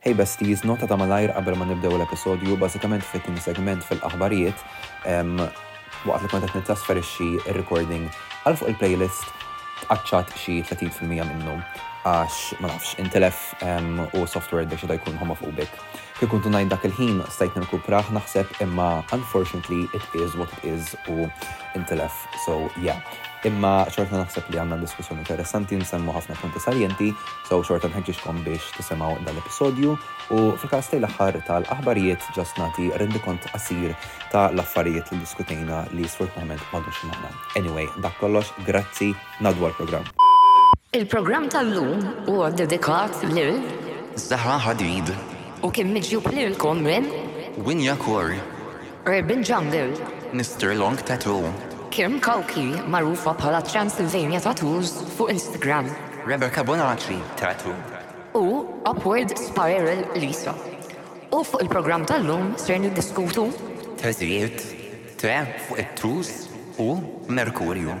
Hey besties, nota ta' malajr qabel ma nibdew l-episodju, bażikament fit-tieni segment fil-aħbarijiet, waqt li kont qed nittrasferixxi r-recording għal fuq il-playlist, tqaċċat xi 30 fil-mija minnu għax, ma nafx, intilef u s-software ddeċieda jkun homophobic. Kien kontu ngħid dak il-ħin stajt nirkuprah naħseb imma unfortunately it is what it is u intilef. So yeah. Imma xorta naħseb li għandna diskussjoni interessanti, nsemmu ħafna punti saljenti, so xorta nħeġġiġkom biex tisimgħu dan l-episodju u fil-każ li l-aħħar tal-aħbarijiet ġast nagħti rendikont qasir ta' l-affarijiet li ddiskutejna li sfortunatament m'għadux magħna. Anyway, dak kollox, grazzi, ngħaddu għall-programm. Il-programm tal-lum huwa ddedikat lil. Zahra Hadid. U kien miġjub lilkom minn. Winja Corr. Urban Jungle. Mister Long Tattoo. Kim Kalki, magħrufa bħala Transylvania Tattoos fuq Instagram. Rebecca Bonacci Tattoo. U Upward Spiral Lisa. U fuq il-programm tal-lum ser niddiskutu Teżijiet, te fuq it-tus u merkurju.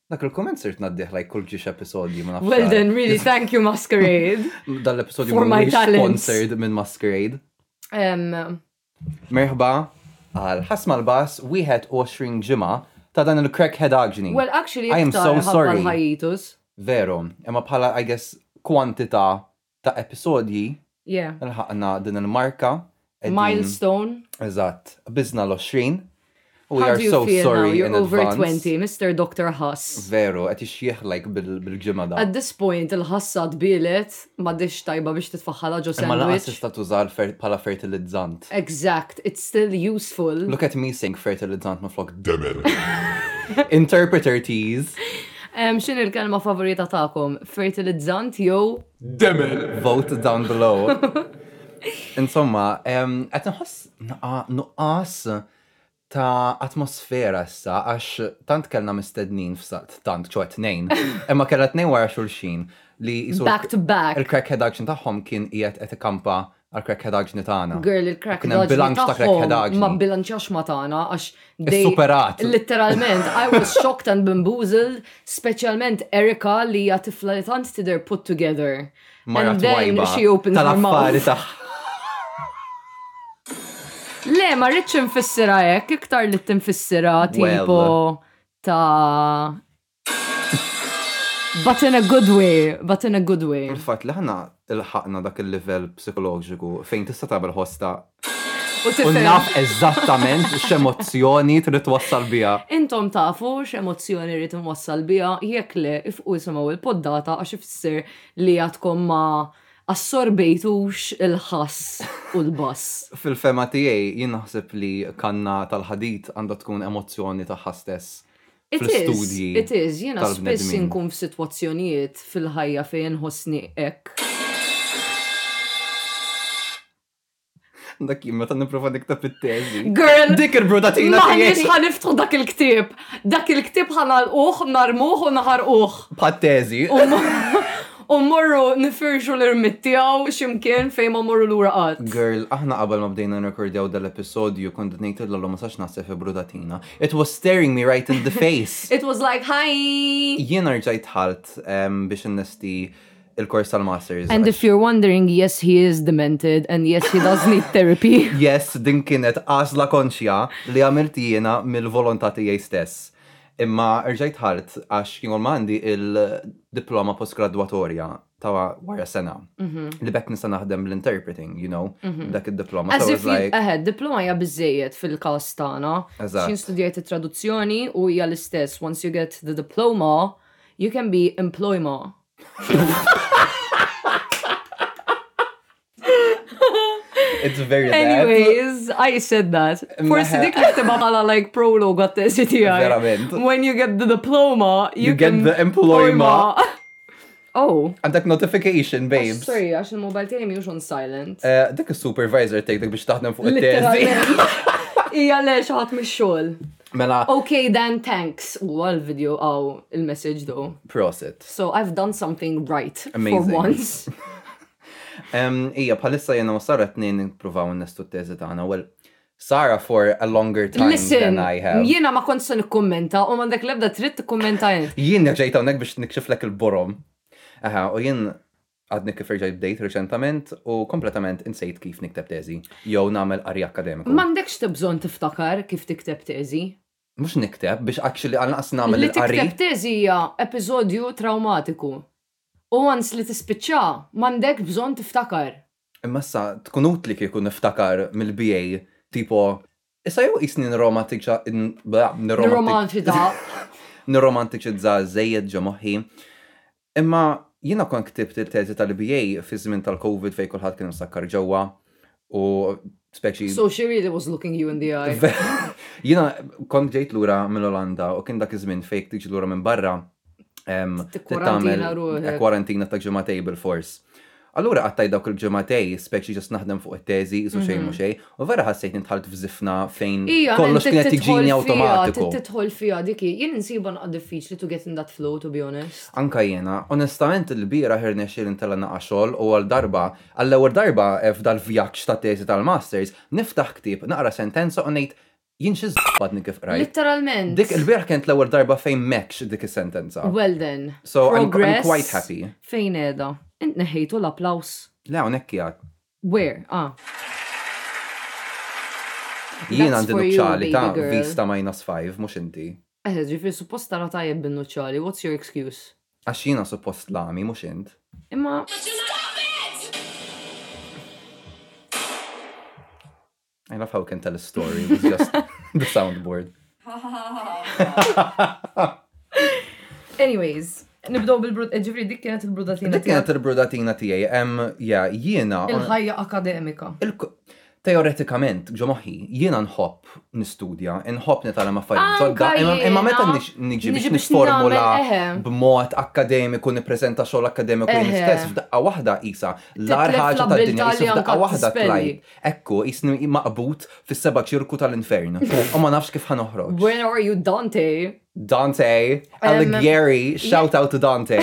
Dak il-kumment sirt ngħaddih like kull ġiex episodju ma nafx. Well għaliex. done, really, thank you Masquerade. Dan l-episodju For my mhuwiex talents. sponsored minn Masquerade. Em, Merħba għal ħasma l-bass 21 ġimgħa ta' dan il-crackhead aġni. well, actually, I am iktar so ħabba sorry. l-hiatus. Veru, imma bħala I guess kwantità ta' episodji Yeah. lħaqna din il-marka. qegħdin- Milestone. Eżatt. Qbiżna l-20. We How are do you so feel now? sorry You're in over advance. 20, Mister Doctor Ħass. Veru, qed ixjieħ like bil- bil-ġimgħda. At this point il-ħassa tbielet, m'għadhiex tajba biex titfaħħalha ġo Imma lanqas sandwich. tista' tuża l-fer- bħala fertilizzant. Exact, it's still useful. Look at me saying fertilizzant minflok demer. Interpreter tease. X'inhi l-kelma favorita tagħkom? Fertilizzant jew. Demel! Vote down below. Insomma, qed inħoss nuqqas ta' atmosfera issa għax tant kellna mistednin f'salt tant ċoħe tnejn. Imma kellha tnejn wara xulxin li Back to back. Il-crackhead action tagħhom kien qiegħed qed ikampa għal krekkedaġni tagħna. Girl, il-krekkedaġni tagħhom ma bilanċax ma tagħna għax dej. Superat. Literalment, I was shocked and bamboozled, speċjalment Erika li hija tifla li tant tidher put together. Ma and then she opens her mouth. Le, ma rridx infissira hekk, iktar li tinfissira tipo ta' But in a good way, but in a good way. Il-fatt li aħna ilħaqna dak il-livell psikoloġiku fejn tista' tagħmel ħosta U u tifhem. naf eżattament x'emozzjoni trid twassal biha. Intom tafu x'emozzjoni rrid inwassal biha, jekk le, ifqu isimgħu il-poddata għax ifisser li għadkom ma assorbejtux il-ħass u l-bass. Fil-fehma tiegħi jien naħseb li kanna tal-ħadid għandha tkun emozzjoni tagħha stess. fl-istudji. It is, jiena spiss inkun f'sitwazzjonijiet fil-ħajja fejn inħossni hekk. Dak jien meta nipprova niktab it-teżi. Girl! Dik il-brudatina tiegħi. Maħniex ħaniftħu dak il-ktieb. Dak il-ktieb ħanalquh, narmuh u naħarquh. Bħat teżi. U morru nifirxu l-irmit tiegħu x'imkien fejn ma morru lura qatt. Girl, aħna qabel ma bdejna nrekordjaw dal-episodju kont ngħidilha l ma sax naħseb fi brudatina. It was staring me right in the face. It was like, hi! Jien rġajt ħalt um, biex innesti il-kors tal-masters. And if you're wondering, yes, he is demented and yes, he does need therapy. yes, din kienet għazla konxja li għamilt jiena mill-volontà tiegħi stess. Imma rġajt ħalt għax kien għandi il-diploma postgradwatorja ta' wara sena. Mhm. Li bekk nista' naħdem l-interpreting, you know, mhm. dak id-diploma. As if like... eħe, diploma hija biżejjed fil-każ tagħna. Xin studjajt it-traduzzjoni u hija l-istess. Once you get the diploma, you can be employma. It's very bad. Anyways, I said that. Forsi dik niktibha bħala like prologue għat-tesi tiegħi. Verament. When you get the diploma, you, you can... get the employma. Oh. Għandek notification, babes. Oh, sorry, għax il-mobile tiegħi miux on silent. Eh, dik is-supervisor tgħidek biex taħdem fuq it-tezi. Ija le xaħat mix-xogħol. Mela. Okay, then thanks. U għal video għaw il-message do. Prosit. So I've done something right Amazing. for once. Ija, bħalissa jena u Sara t-nejn nipruvaw n-nestu t-tezi tagħna. Well, Sara for a longer time Listen, than I have. Jiena ma kontx se nikkummenta u m'għandek l-ebda trid tikkummenta int. Jien ġejt hawnhekk biex nikxiflek il-borom. Aha, u jien għadni kif irġajt bdejt reċentament u kompletament insejt kif nikteb teżi jew nagħmel qari akademiku. M'għandekx tibżon tiftakar kif tikteb teżi. Mhux nikteb biex actually għal naqas nagħmel Li il-qari. tikteb teżi hija episodju trawmatiku. U once li tispiċċa, m'għandekx bżonn tiftakar. Imma issa tkun utli kieku niftakar mill-BA tipo Issa jew qisni nirromantiċa n- bla- nirromanti- Nirromanċita. nirromantiċizza żejjed ġo moħħi. Imma jiena kont ktibt il-teżi tal-BA fiż-żmien tal-Covid fejn kulħadd kien imsakkar ġewwa u speċi. So she really was looking you in the eye. Jiena kont ġejt lura mill-Olanda u kien dak iż-żmien fejn jekk tiġi lura minn barra trid tagħmel kwarantina ta' ġimagħtejn bilfors. Allura qattajt dawk il-ġimgħatej, speċi ġust naħdem fuq it-teżi, qisu xejn mhu xejn, u vera ħassejtni dħalt f'żifna fejn kollox kien qed jiġini awtomatiku. Ija, tidħol fiha dik hi. Jien insibha noqgħod diffiċli to get in that flow, to be honest. Anke jiena. Onestament ilbieraħ irnexxieli ntella' naqa' xogħol u għal darba, għall-ewwel darba f'dal-vjaġġ tat-teżi tal-masters, niftaħ ktieb, naqra sentenza u ngħid, Jien xi żbadni kif qrajt. Litteralment. Dik ilbieraħ kienet l-ewwel darba fejn m'hekx dik is-sentenza. Well then. So I'm quite happy. Progress fejn qiegħda? Int neħħejtu l-applaws? Le hawnhekk qiegħed. Where? Ah. Jien għandi nuċċali ta' vista minus five, mhux inti. Eħe, ġifieri suppost tara tajjeb bin-nuċċali, what's your excuse? Għax jiena suppost l-għami, mhux int. Imma. I love how we can tell a story with just the soundboard. Anyways, nibdow bil-brud, eh, ġifri dik kienet il-brudatina. Dik kienet il-brudatina tijaj, em, ja, jiena. Il-ħajja akademika. Teoretikament, ġo moħi, jiena nħobb nistudja, nħobb nitgħallem affarijiet ġodda, imma meta niġi biex nisformula b'mod akademiku, nippreżenta xogħol akademiku jien stess, f'daqqa waħda isa, l-ar ħaġa tad-dinja isa f'daqqa waħda tlajt. Hekk hu, qisni maqbud fis-seba' ċirku tal-infern, u ma nafx kif ħa noħroġ. Where are you Dante? Dante! Alighieri! Shout out to Dante!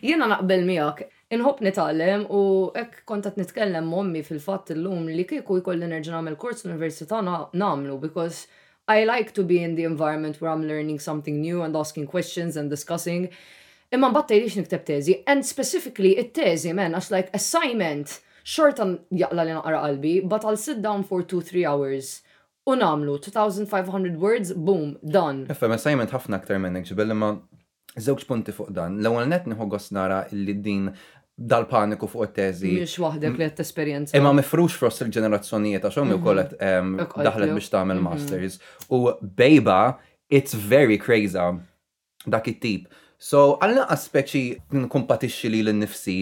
Jiena naqbel miegħek. Inħobb nitgħallem u hekk kont qed nitkellem m'ommi fil-fatt illum li kieku jkolli nerġa' nagħmel kors fl-università nagħmlu because I like to be in the environment where I'm learning something new and asking questions and discussing imma mbagħad tgħidlix nikteb teżi and specifically it-teżi man għax like assignment xorta jaqla' li naqra qalbi but I'll sit down for two three hours u nagħmlu 2500 words boom done. Nifhem assignment ħafna aktar minn hekk ġbel imma Żewġ punti fuq dan. L-ewwel net nieħu gost nara li din dal-paniku fuq it-teżi. Mhix waħdek li qed tesperjenza. Imma mifrux fost il-ġenerazzjonijiet għax hawn ukoll qed ehm, daħlet biex tagħmel mhm. masters. U bejba, it's very crazy dak it-tip. So, għal-naqas speċi nkumpatixxi li l-nifsi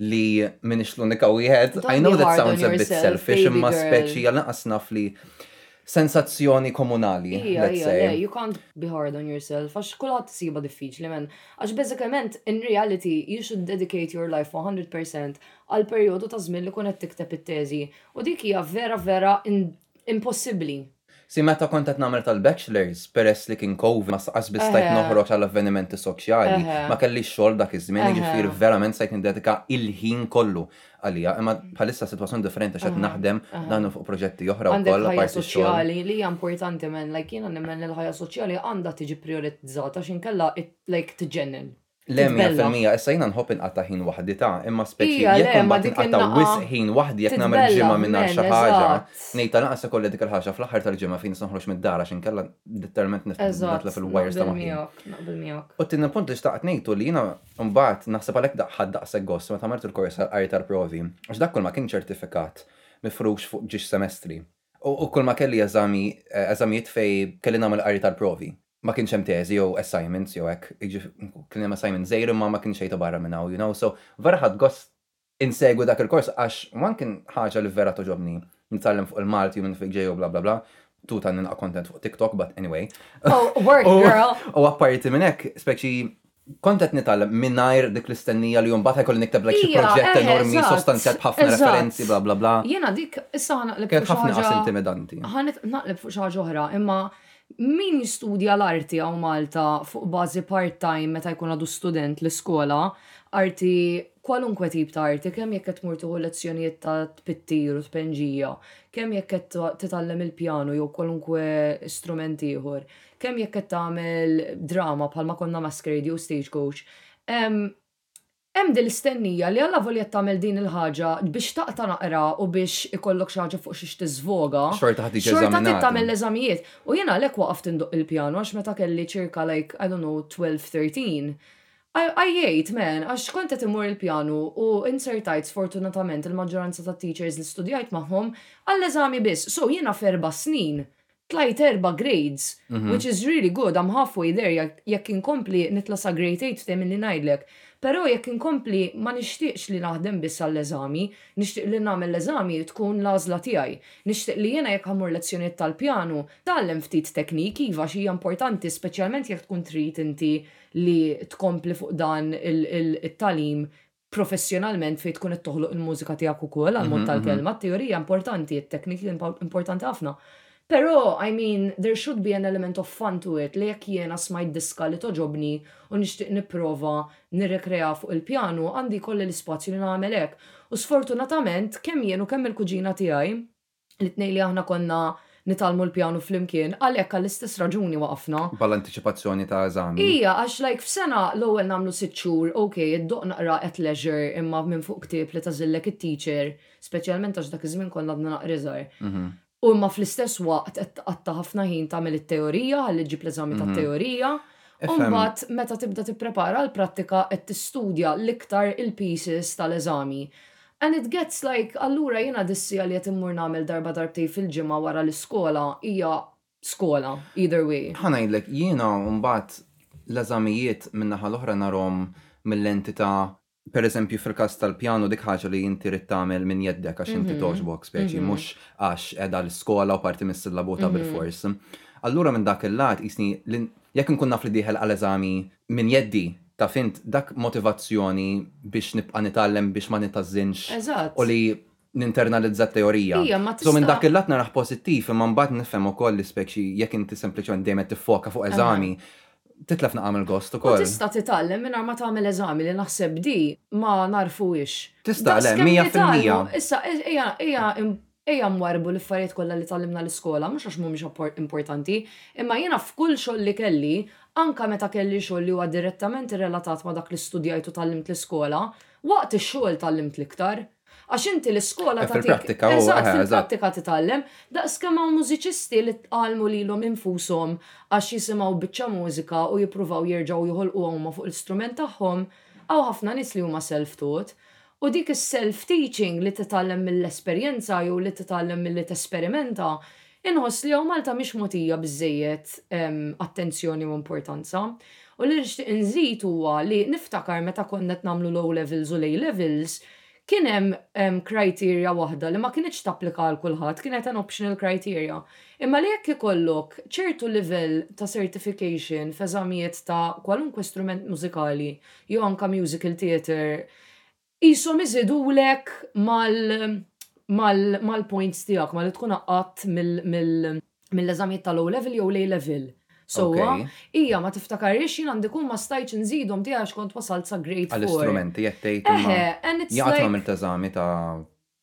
li minix l-unika wieħed. I know that sounds a bit selfish, imma speċi għal naqas naf li sensazzjoni komunali. Ija, ija, le, you can't be hard on yourself, għax kullħat siba diffiċli men. Għax bezzikament, in reality, you should dedicate your life 100% għal periodu ta' żmien li kunet tikteb it-teżi. U dik hija vera vera impossibli. Si meta kont qed nagħmel tal-bachelors, peress li kien Covid ma sqas biss stajt noħroġ għal avvenimenti soċjali, ma kellix xogħol dak iż-żmien, jiġifieri verament stajt niddedika l-ħin kollu għaliha. Imma bħalissa s-sitwazzjoni differenti għax qed naħdem dan u fuq proġetti oħra wkoll apparti x-xogħol. Għandek ħajja soċjali li hija importanti man, like jiena nemmen li l-ħajja soċjali għandha tiġi prijorizzata għax inkella like tiġġennen. Le, mija Titbellagħ. fil-mija, issa jiena nħobb inqatta' ħin waħdi ta', imma speċi Ija, jekk le, ma imbagħad dik inqatta' in-naqgħa wisq ħin waħdi jekk nagħmel titbellagħ, ġimgħa mingħajr men, xi ħaġa, eżatt. ngħid tal-anqas ikolli dik il-ħaġa fl-aħħar tal-ġimgħa fejn nista' noħroġ mid-dar għax inkella letteralment nif- Eżatt, nitlef il-wires ta' naqbel moħħi. miegħek, naqbel miegħek. U t-tieni punt li xtaqt ngħid hu li jiena mbagħad naħseb għalhekk da- ħadt daqshekk gost meta għamilt il-kors tal-qari tal-provi, għax dak kulma kien ċertifikat mifrux fuq ġiex semestri. U u kulma kelli eżami, eh, eżamijiet fejn kelli nagħmel qari tal-provi. ma kienx hemm teżi jew assignments jew hekk, kien hemm assignment żgħir imma ma kien xejn ta' barra minn hawn you know, so vera ħadt gost insegwi dak il-kors għax one kien ħaġa li vera togħġobni, nitgħallem fuq il-Malti u minn fejn ġej u bla bla bla, tu ta' nilqa' content fuq TikTok but anyway. Oh, work girl! U apparti minn hekk, speċi Kont qed nitgħallem mingħajr dik l-istennija li mbagħad ħajkolli nikteblek xi proġett enormi sostanzjat b'ħafna referenzi bla bla bla. Jiena dik issa ħa naqleb fuq xi ħaġa. Kienet ħafna inqas intimidanti. Ħa naqleb fuq xi ħaġa oħra, imma min jistudja l-arti hawn Malta fuq bażi part-time meta jkun għadu student l-iskola, arti kwalunkwe tip ta' arti, kemm jekk qed tmur tieħu lezzjonijiet ta' tpittir u tpenġija, kemm jekk qed titgħallem il-pjanu jew kwalunkwe strument ieħor, kemm jekk qed tagħmel drama bħalma konna Masquerade jew Stagecoach, hemm hemm din l-istennija li allavolja qed tagħmel din il-ħaġa biex taqta' naqra u biex ikollok xi ħaġa fuq xiex tiżvoga, Xorta ħa tiġi xorta trid eżaminata. tagħmel l-eżamijiet. U jien għalhekk waqaft indoqq il-pjanu għax meta kelli ċirka like, I don't know, twelve, thirteen, għa- għajjejt, man, għax kont qed immur il-pjanu u inzertajt sfortunatament il-maġġoranza tat-teachers li studjajt magħhom għall-eżami biss. So jiena f'erba' snin Tlajt erba' grades, which is really good, I'm half way there, jekk inkompli nitla' sa grade eight ftehimilli ngħidlek. Però jekk inkompli ma nixtieqx li naħdem biss għall-eżami, nixtieq li nagħmel l-eżami tkun l-għażla tiegħi. Nixtieq li jiena jekk ħa mmur lezzjonijiet tal-pjanu, tgħallem ftit technique, iva għax hija importanti speċjalment jekk tkun trid inti li tkompli fuq dan it-tagħlim, professjonalment fejn tkun qed toħloq il-mużika tiegħek ukoll għall-mod tal-kelma, t-teorija importanti, it-tekniki importanti ħafna. Però, I mean, there should be an element of fun to it li jekk jiena smajt diska li togħġobni u nixtieq nipprova nirrekreha fuq il-pjanu, għandi jkolli l-ispazju li nagħmel hekk. U sfortunatament, kemm jien u kemm il-kuġina tiegħi, L-itnejn li aħna konna nitgħallmu l-pjanu flimkien, għalhekk għall-istess raġuni waqafna. Bħala antiċipazzjoni ta' eżami? Ija, għax like f'sena l-ewwel nagħmlu sitt xhur, ok, iddoqq naqra at leisure imma minn fuq ktieb li tagħżillek it-teacher, speċjalment għax dak iż-żmien konna għadna naqra iżgħar. U imma fl-istess waqt qed tqatta' ħafna ħin tagħmel it-teorija ħalli ġġib l-eżami tat-teorija. U mbagħad meta tibda tipprepara għall-prattika qed tistudja l-iktar il-pieces tal-eżami. And it gets like allura jiena dis-siegħa li qed immur nagħmel darba darbtejn fil-ġimgħa wara l-iskola hija skola either way. Ħa ngħidlek, jiena mbagħad l-eżamijiet min-naħa l-oħra narhom mil-lenti ta', per eżempju fil-każ tal-pjanu dik ħaġa li inti rrid tagħmel minn jeddek għax inti togħġbok speċi mhux għax qiegħda l-iskola u parti mis-sillabu ta' bilfors. Allura minn dak il-lat qisni li jekk inkun naf li dieħel għal eżami Minn jeddi, taf int, dak motivazzjoni biex nibqa' nitgħallem biex ma nitgħażżinx u li ninternalizza t-teorija. So minn dak il-lat narah pożittiv imma mbagħad nifhem ukoll li speċi jekk inti sempliċement dejjem qed tiffoka fuq eżami, titlef naqgħa mill-gost ukoll. U tista' titgħallem mingħajr ma tagħmel eżami li naħseb di ma nagħrfuhiex. Tista' le, mija fil-mija. Daqskemm nitgħallmu, issa ejja Ejja nwarrbu l-affarijiet kollha li tgħallimna l-iskola, mhux għax mhumiex importanti, imma jiena f'kull xogħol li kelli, anke meta kelli xogħol li huwa direttament irrelatat ma' dak li studjajt u tgħallimt l-iskola, waqt ix-xogħol tgħallimt l-iktar. Għax inti l-iskola tagħtik, eżatt, fil-prattika titgħallem, daqs kemm hawn mużiċisti li tgħallmu lilhom infushom għax jisimgħu biċċa mużika u jippruvaw jerġgħu joħolquha huma fuq l-istrument tagħhom, hawn ħafna nies li huma self-taught. U dik is-self teaching li titgħallem mill-esperjenza jew li titgħallem milli tesperimenta, inħoss li hawn Malta mhix mogħtija biżżejjed attenzjoni u importanza. U li nixtieq inżid huwa li niftakar meta konna qed nagħmlu l-O Levels u l-A Levels, kien hemm criteria waħda li ma kinitx tapplika għal kulħadd, kienet an optional criteria. Imma li jekk ikollok ċertu livell ta' certification f'eżamijiet ta' kwalunkwe strument mużikali jew anke musical theatre, Qishom iżidulek mal-points tiegħek, ma li tkun għaqqadt mill-eżamijiet tal-O Level jew l-A Level. Sewwa, hija ma tiftakarhiex, jien għandi kun ma stajtx inżidhom tiegħi għax kont wasalt sa grade four. Għall-istrumenti qed tgħid imma jagħtuhom int eżami ta'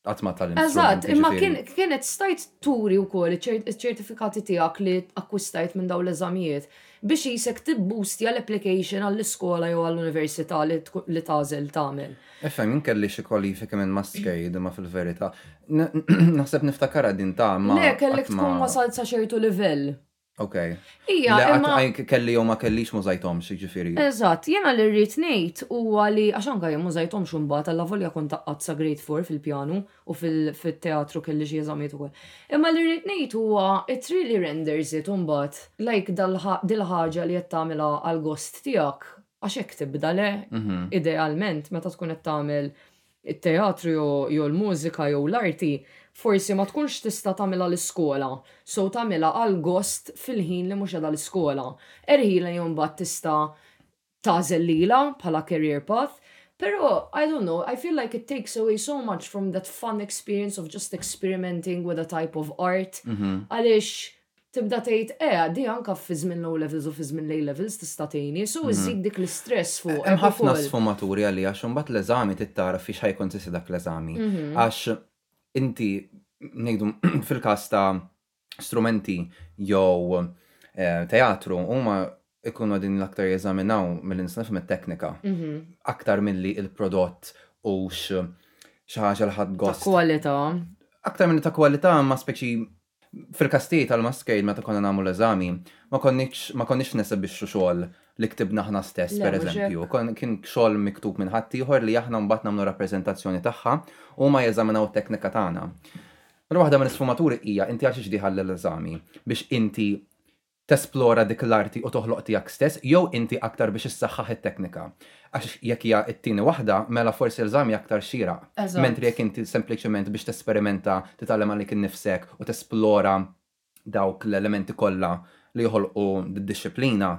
qatt ma tal Eżatt, imma kienet stajt turi wkoll iċ-ċertifikati tiegħek li akkwistajt minn dawn l-eżamijiet biex isek tibboostja l-application għall-iskola jew għall-università li tagħżel tagħmel. Ifhem, jien kelli xi kwalifiki minn Muscade imma fil-verità naħseb niftakarha din ta' ma. Le, kellek tkun wasalt sa ċertu livell. Ok. Ija, imma. Kelli jew ma kellix mużajtom, xiġifiri. Eżatt, jena li rrit nejt u għali għax anka jem mużajtom xumbat għalla volja kont taqqat sa grade 4 fil-pjanu u fil-teatru kelli xie eżamijiet u koll. Imma li rrit nejt u għa it really renders it umbat like dil-ħagġa li jett tamela għal-gost tijak għax ek tibda le? Idealment meta tkun jett tamel It-teatru jew il-mużika jew l-arti forsi ma tkunx tista' tagħmilha l-iskola, so tagħmilha għal gost fil-ħin li mhux qiegħda l-iskola. Erħilha jew imbagħad tista' tagħżel lilha bħala career path. Però, I don't know, I feel like it takes away so much from that fun experience of just experimenting with a type of art għaliex Tibda tgħid, eha, di anke fi żmien l-O-Levels u fi żmien l-A-Levels tista' tgħinni, so iżżid dik l-istress fuqek ukoll. Hemm ħafna sfumaturi għalih għax imbagħad l-eżami trid tara fiex ħa jikkonsisti dak l-eżami. Għax inti, ngħidu fil-każ ta' strumenti jew teatru, huma jkunu qegħdin l-aktar jeżaminaw milli nista' nifhem it-teknika aktar milli l-prodott hux xi ħaġa li ħadd gost. Ta' kwalità. Aktar milli ta' kwalità imma speċi Fil-każ tiegħi tal-Muscade meta konna nagħmlu l-eżami ma konniex ma konniex nesebixxu xogħol li ktibna aħna stess pereżempju, kien xogħol miktub minn ħaddieħor li aħna mbagħad nagħmlu rappreżentazzjoni tagħha u huma jeżaminaw it-teknika tagħna. Mela waħda mill-isfumaturi hija inti għalxiex tieħa l-eżami? Biex inti tesplora dik l-arti u toħloq tiegħek stess jew inti aktar biex issaħħaħ it-teknika? Għax jekk hija t-tieni waħda, mela forsi l-eżami aktar xieraq. Mentri jekk inti sempliċement biex tesperimenta, titgħallem għalik innifsek u tesplora dawk l-elementi kollha li joħolqu d-dixxiplina,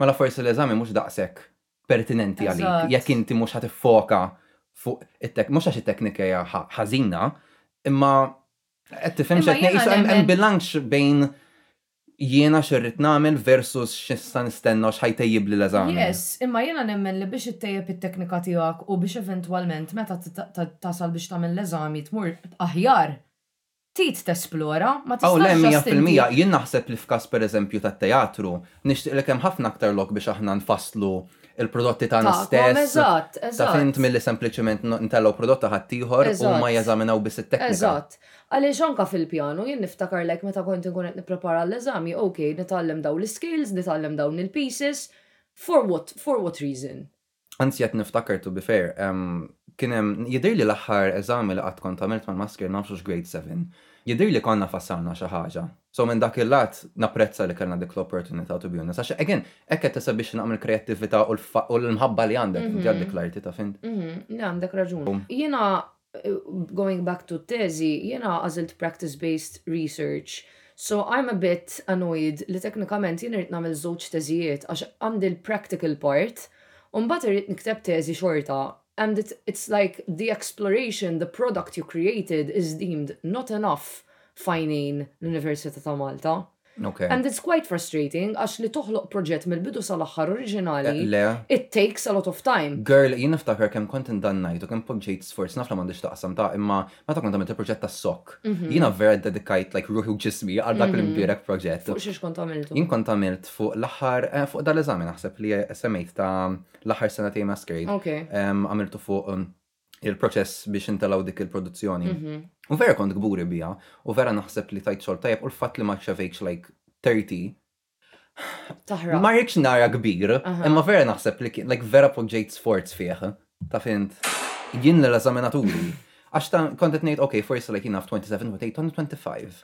mela forsi l-eżami mhux daqshekk pertinenti għalik jekk inti mhux ħa tiffoka fuq it-teknika. Mhux għax it-teknika hija ħażina, imma qed tifhem x'qed ngħid? Hemm bilanċ bejn Jiena x'irrid nagħmel versus x'nista' nistenna u x'ħajtejjibli l-eżami. Yes, imma jiena nemmen li biex ittejjeb it-teknika tiegħek u biex eventwalment meta tasal biex tagħmel l-eżami tmur aħjar, trid tesplora, ma tistax just inti. Aw le, mija fil-mija, jien naħseb li f'każ pereżempju tat-teatru, nixtieq li kemm ħafna aktar lok biex aħna nfasslu l-prodotti tagħna stess, taf int, milli sempliċement nitellgħu prodott ta' ħaddieħor u huma jeżaminaw biss it-teknika. Eżatt, Għaliex anke fil-pjanu, jien niftakar like meta kont inkun qed nipprepara għall-eżami, ok, nitgħallem dawn l-iscales, nitgħallem dawn il-pieces, for what, for what reason? Anzi qed niftakar to be fair, kien hemm, jidhirli l-aħħar eżami li qatt kont għamilt mal-maskir nafx hux grade seven, jidhirli konna fassalna xi ħaġa. So minn dak il-lat, napprezza li kellna dik l-opportunità to be honest, għax again, hekk qed tessebixxi naqra mill-kreattività u l-mħabba li għandek inti għal dik l-arti, taf int. Mhmm, le għandek raġun. Jiena going back to t-teżi, jiena għażilt practice-based research, so I'm a bit annoyed li teknikament jien irrid nagħmel żewġ teżijiet għax għandi l-practical part u mbagħad irrid nikteb teżi xorta and it it's like the exploration, the product you created is deemed not enough f'għajnejn l-Università ta' Malta. Okay. And it's quite frustrating għax li toħloq proġett mill-bidu sal-aħħar oriġinali. Eh, le. It takes a lot of time. Girl, jien niftakar kemm kont indannajt u kemm poġġejt sforz naf li m'għandix taqsam ta' imma meta kont għamilt il-proġett tas-sok. Mhm. Jiena vera dedikajt like ruħi u ġismi għal dak mhm. l-imbierek proġett. Fuq xiex kont għamiltu? Jien kont għamilt fuq l-aħħar eh, fuq dal-eżami naħseb li semmejt ta' l-aħħar sena tiegħi maskerin. Għamiltu fuq um, il-proċess biex intalaw dik il-produzzjoni. Mhm. U vera kont gburi bija, u vera naħseb li tajt xol tajab, u l-fat li ma ċevejċ like 30. Taħra. Ma rridx nara kbir, imma vera naħseb li kien, like vera poġġejt sforz fieħ, ta' fint, jien l-eżaminaturi. Għax ta' kontet nejt, ok, forse like jina f-27, u tejt 25.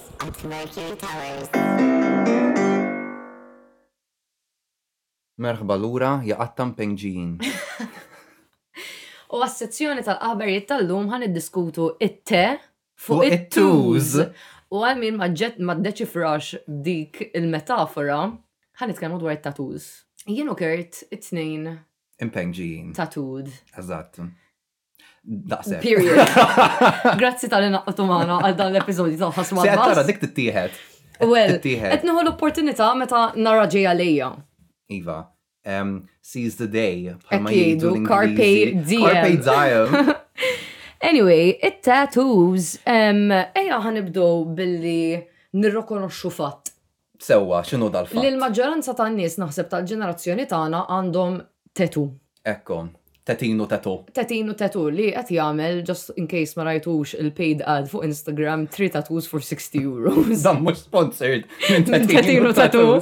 at Mercury Towers. Merħba lura, ja qattan fejn ġijin? U għas-sezzjoni tal-aħbarijiet tal-lum ħa niddiskutu it-te fuq it-tuż. U għal min ma ddeċifrax dik il-metafora, ħa nitkellmu dwar it-tattoos. Jien u Kurt it-tnejn. Impenġijin. Tattooed. Eżatt. Daqsek. Period. Grazzi tal-li naqqtu maħna għal dan l-episodju ta' ħasma. Se għattara dik tittieħed. Well, qed nieħu l-opportunità meta nara ġej għalija. Iva, um, seize the day. Bħalma jgħidu Carpe diem. Carpe diem. Anyway, it-tattoos, um, eja ħanibdow billi nirrokonoxxu fatt. Sewwa, x'inhu dal-fatt? Li l-maġġoranza tan-nies naħseb tal-ġenerazzjoni tagħna għandhom tattoo. Ekku. Tetin u tattoo. Tetin u tattoo li qed jagħmel, just in case ma rajtux il-paid ad fuq Instagram, three tattoos for sixty euros. Dan mhux sponsored minn Tetin u Tattoo.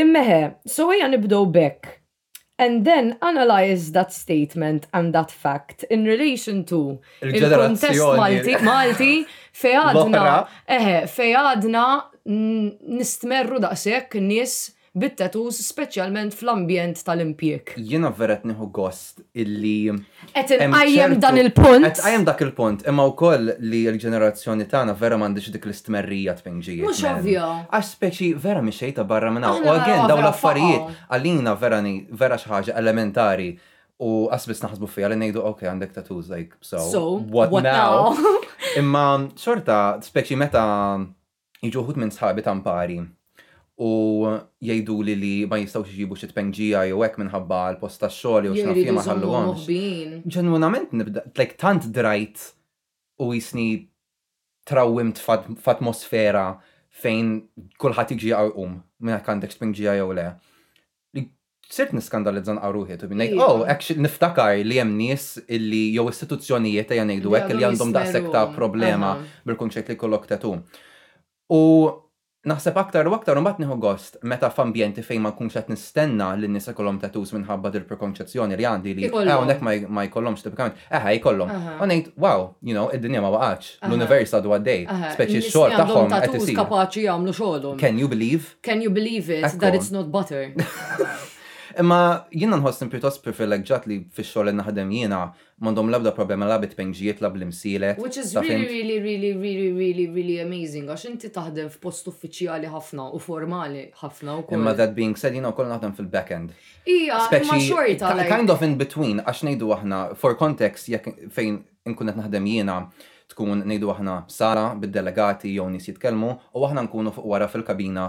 Imma eħe, so ejja nibdew b'hekk. and then analyse that statement and that fact in relation to il-kuntest Malti fejn għadna, eħe, fejn għadna nistmerru daqshekk nies bit-tattoos speċjalment fl-ambjent tal-impjieg. Jiena vera qed nieħu gost illi. Qed inqajjem dan il-punt. Qed tqajjem dak il-punt, imma wkoll li l-ġenerazzjoni tagħna vera m'għandhiex dik l-istmerrija tpinġijiet. Mhux ovvjo. Għax speċi vera mixej ta' barra minn hawn. U again dawn l-affarijiet għalina vera vera xi ħaġa elementari u qas biss naħsbu fiha li ngħidu ok għandek tattoos like so what now. Imma xorta speċi meta Jiġu wħud minn sħabi ta' mpari u jgħiduli li ma jistgħux iġibu xi tpengija jew hekk minħabba l-post tax-xogħol jew x'naf jien ma jħalluhomx. Ġenwinament nibda, like tant drajt u qisni trawwimt f'atmosfera fejn kulħadd jiġi u jqum minn jekk għandekx tpengija jew le. Sirt niskandalizza nqagħu ruħi u ngħid, oh, actually niftakar li hemm nies illi jew istituzzjonijiet ejja ngħidu hekk li għandhom daqshekk ta' problema bil-kunċett li jkollok tattoo. U naħseb aktar u aktar u mbagħad nieħu gost meta f'ambjenti fejn ma nkunx qed nistenna li n-nies ikollhom tattoos minħabba dil-prekonċezzjoni li għandi li hawnhekk ma jkollhomx tipikament, eħe jkollhom. U ngħid, wow, you know, id-dinja ma waqgħetx, l-univers għadu għaddej, speċi x-xogħol tagħhom qed isir. Kapaċi jagħmlu xogħolhom. Can you believe? Can you believe it? That it's not butter. Imma jiena nħossni pjuttost privileġġat li fix-xogħol li naħdem jiena m'għandhom l-ebda problema la bit-tpinġijiet la bl-imsielet. Which is really, really, really, really, really, really amazing għax inti taħdem f'post uffiċjali ħafna u formali ħafna wkoll. Imma that being said jiena wkoll naħdem fil-back end. Ija, imma xorta. Kind of in between għax ngħidu aħna for context jekk fejn inkun qed naħdem jiena, tkun, ngħidu aħna, sala bid-delegati jew nies jitkellmu u aħna nkunu fuq wara fil-kabina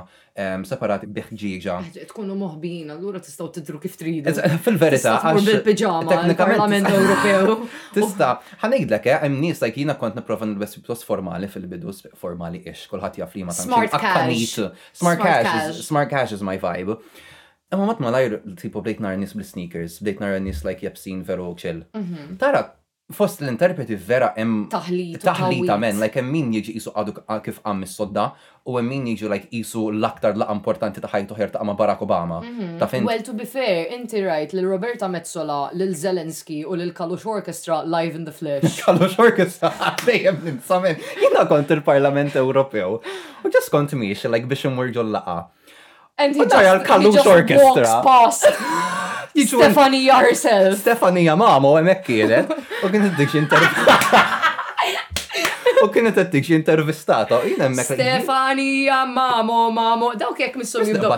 separati bi ħġieġa. Tkunu moħbijin, allura tistgħu tidhru kif tridu. Fil-verità, tmur bil-piġama għall-Parlament Ewropew. Tista', ħa ngħidlek, eh, hemm nies like jiena kont nipprova nilbes pjuttost formali fil-bidu, formali ix, kulħadd jaf li ma tantx. Smart cash. Smart cash is my vibe. Imma mat malajr tipo bdejt nara nies bl-sneakers, bdejt nara nies like jebsin veru chill. Mhm. Tara fost l-interpreti vera hemm taħlit taħlita men, like hemm min jiġi qisu għadu kif qam mis-sodda u hemm min jiġu like qisu l-aktar laqa importanti ta' ħajtu ħer ta' ma' Barack Obama. Mhm. Ta' fin. Well to be fair, inti rajt lil Roberta Metsola, lil Zelensky u lil Kalush Orchestra live in the flesh. Kalush Orchestra dejjem ninsa men. Jiena kont il-Parlament Ewropew u ġas kont miexi like biex immur ġol laqa. U tara l-Kallux Orchestra. Stefania herself. Stefania mamo hemmhekk kienet u kienet dik intervistata. U kienet qed dik intervistata u jien hemmhekk. Stefania mamo mamo dawk jekk missom jibdew.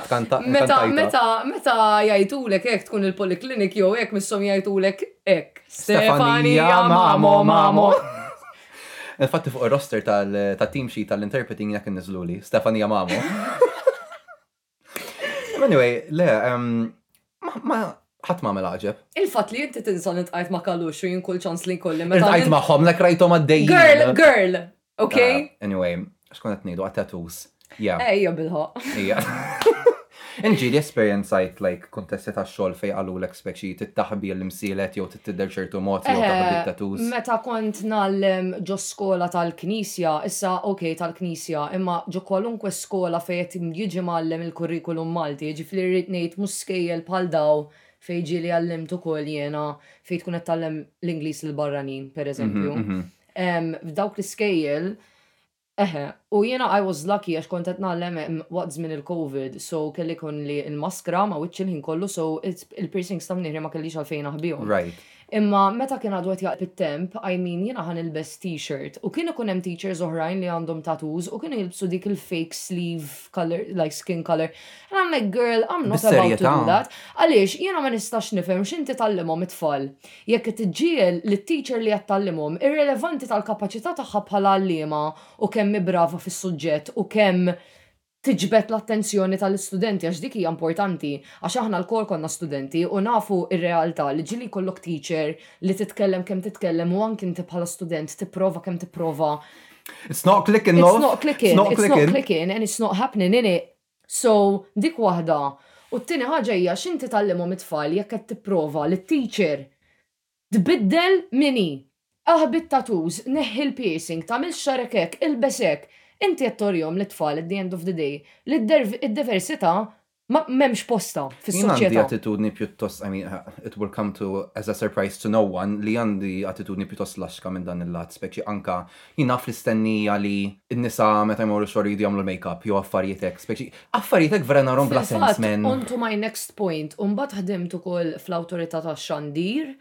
Meta meta meta jgħidulek hekk tkun il-poliklinik jew hekk missom jgħidulek hekk. Stefania mamo mamo. Infatti fuq ir-roster tat-team sheet tal-interpreting jina kien niżluli, Stefania Mamo. Anyway, le, ma ħadd ma għamel għaġeb. Il-fatt li inti tinsa li tqajt ma' Kaluxu jien kull ċans li jkolli meta. Tqajt magħhom lek rajthom għaddejjin. Girl, girl, okay? Ah, anyway, Xkun qed ngħidu għat-tattoos. Yeah. Ejja bil-ħoq. Ejja. Inġili esperjenzajt like kontesti ta' xogħol fej qalulek speċi tittaħbi l-imsielet jew tittider ċertu mod jew taħbi eh, tattoos. Meta kont nallem ġo skola tal-Knisja, issa ok tal-Knisja, imma ġo kwalunkwe skola fejn qed jiġi mallem il-kurrikulum Malti, ġifli rrid ngħid mhux skejjel bħal daw fej ġieli għallimt ukoll jiena fejn tkun qed tallem l-Ingliż l-barranin, pereżempju. Mhm, mhm. F'dawk l-iskejjel Eħe, u jiena I was lucky għax kont qed ngħallem hemm waqt żmien il-Covid so kelli jkollni l-maskra ma' wiċċi l-ħin kollu so il-piercings ta' mniħri ma kellix għalfejn aħbihom. Imma meta kien għadu qed jaqleb it-temp I mean jiena ħa nilbes t-shirt u kien ikun hemm teachers oħrajn li għandhom tattoos u kienu jilbsu dik il-fake sleeve colour like skin colour and I'm like girl I'm not about to do that. Għaliex jiena ma nistax nifhem x'inti tgħallimhom it-tfal. Jekk qed iġġiegħel li t-teacher li qed tgħallimhom irrelevanti tal-kapaċità tagħha bħala għalliema u kemm hi brava fis-suġġett u kemm tiġbed l-attenzjoni tal-istudenti għax dik hija importanti għax aħna lkoll konna studenti u nafu r-realtà li ġieli jkollok teacher li titkellem kemm titkellem u anki inti bħala student tipprova kemm tipprova It's not clicking, love. It's not clicking, it's not clicking and it's not happening, innit? So, dik waħda. U t-tieni ħaġa hija x'inti tgħallimhom it-tfal jekk qed tipprova li t-teacher tbiddel min hi. Aħbi t-tattoos, neħħi l-piercing, tagħmilx xagħrek hekk, ilbes hekk. Inti qed torihom lit-tfal at the end of the day li d-diversità ma m'hemmx postha fis-soċjetà. Jien għandi attitudni pjuttost, I mean, it will come to as a surprise to no one, li għandi attitudni pjuttost laxka minn dan il-lat, speċi anke Jien naf l-istennija li n-nisa meta jmorru x-xogħol iridu jagħmlu l-makeup jew affarijiet hekk speċi. Affarijiet hekk vera narhom bla sens Fil-fatt, men. on to my next point, u mbagħad ħdimt ukoll fl-Awtorità tax-Xandir.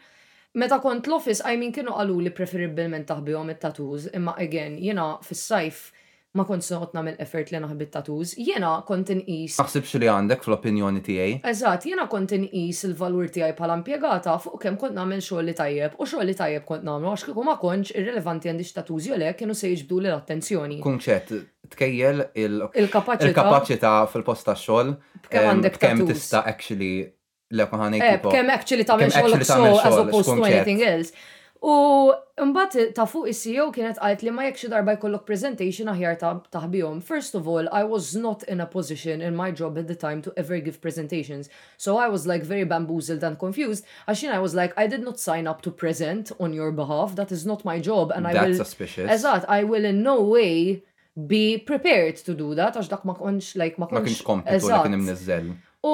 Meta kont l-office, I mean kienu qaluli preferibbilment taħbihom it-tattoos, imma again, jiena fis-sajf ma kontx noqgħod nagħmel effort li naħbi t-tattoos. Jiena kont inqis. Naħsibx li għandek fl-opinjoni tiegħi. Eżatt, jiena kont inqis il-valur tiegħi bħala impjegata fuq. u kemm kont nagħmel xogħol li tajjeb, u xogħol li tajjeb kont nagħmlu, għax kieku ma kontx irrilevanti għandi x'tatuż jew le kienu se jiġbduli l-attenzjoni. Kunċett, Tkejjel il-kapaċità fil-post tax-xogħol b'kemm tista' actually le kont ħa ngħid tipo. B'kemm actually tagħmel xogħlok sew as opposed to anything else. U mbagħad ta' fuq is-CEO kienet qaltli ma jekk xi darba jkollok presentation aħjar taħbihom. First of all, I was not in a position in my job at the time to ever give presentations. So I was like very bamboozled and confused għax jiena I was like I did not sign up to present on your behalf, that is not my job and I will That's suspicious. Eżatt, I will in no way be prepared to do that għax dak ma kontx like ma kontx. Ma kienx kompitu li kien imniżżel. U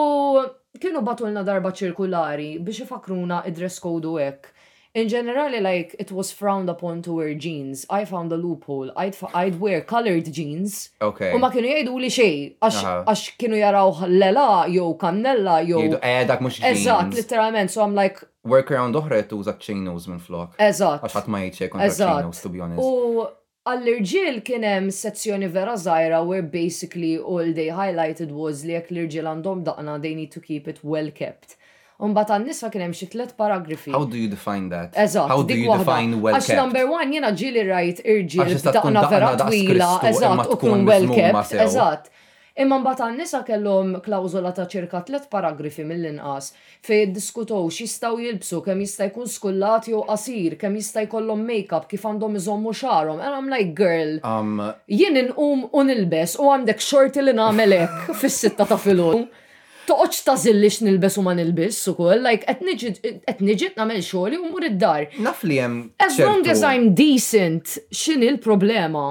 kienu bagħtulna darba ċirkulari biex ifakruna id-dress code u hekk. In ġenerali like it was frowned upon to wear jeans, I found a loophole, I'd I'd wear coloured jeans Ok. u ma kienu jgħiduli xejn għax Aha. għax kienu jarawh l-għela jew kannella jew Jgħidu, eh, dak mhux Eżatt, jeans. litteralment, so I'm like, Workaround oħra hi tuża ċ-chinos minflok. Eżatt. Għax ħadd ma jgħidx xejn kontra Eżatt. ċ-chinos, to be honest. U Għall-irġiel kien hemm sezzjoni vera żgħira where basically all they highlighted was li jekk l-irġiel għandhom daqna they need to keep it well kept. Imbagħad għan-nisa kien hemm xi tliet paragrafi. How do you define that? Eżatt, How do dik you waħda. define well Għax kept? number one jiena ġieli rajt Għax irġiel tista' tkun b'daqna daqna vera daqs twila, Kristu imma eżatt, u tkun tkun well miżmuma kept, sew. eżatt. Imma mbagħad għan-nisa kellhom klawżola ta' ċirka tliet paragrafi mill-inqas, fejn iddiskutew x'jistgħu jilbsu, kemm jista' jkun skullat jew qasir, kemm jista' jkollhom make-up, kif għandhom iżommu xagħarhom, and I'm like girl, jien inqum u nilbes u għandek xorti li nagħmel hekk fis-sitta ta' filgħodu? Toqgħodx tagħżilli x'nilbes u ma nilbisx ukoll, like qed niġi qed niġi nagħmel xogħli u mmur id-dar. Naf li hemm ċertu. As long as I'm decent, x'inhi l-problema?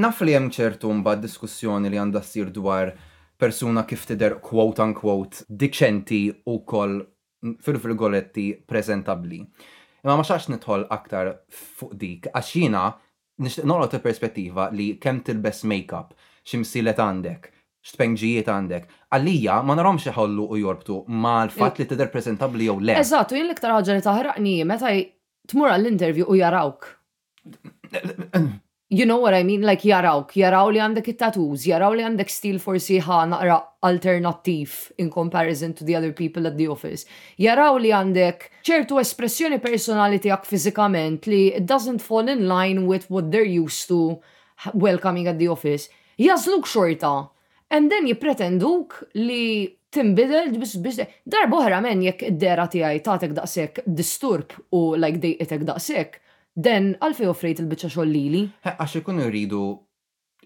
Naf li hemm ċertu mbagħad diskussjoni li għandha ssir dwar persuna kif tidher quote unquote diċenti u wkoll fil-virgoletti preżentabbli. Imma ma xtaqtx nidħol aktar fuq dik għax jiena nixtieq noqgħod il-perspettiva li kemm tilbes makeup, x'imsielet għandek, x'tpengġijiet għandek, għalija ma narahomx iħollu u jorbtu mal-fatt li tidher preżentabbli jew le. Eżatt, u jien l-iktar ħaġa li taħraqni hi meta tmur għall-interview u jarawk You know what I mean, like jarawk, jaraw li għandek it-tattoos, jaraw li għandek stil forsi ħa naqra alternattiv in comparison to the other people at the office. Jaraw li għandek ċertu espressjoni personali tiegħek fiżikament li it doesn't fall in line with what they're used to welcoming at the office. Jagħżluk xorta And then jipretenduk li tinbidel biex biex Darba oħra man jekk id-dehra tiegħi tagħtek daqshekk disturb u like dejqitek daqshekk, then għalfejn offrejt il-biċċa xogħol lili? He, għax ikunu jridu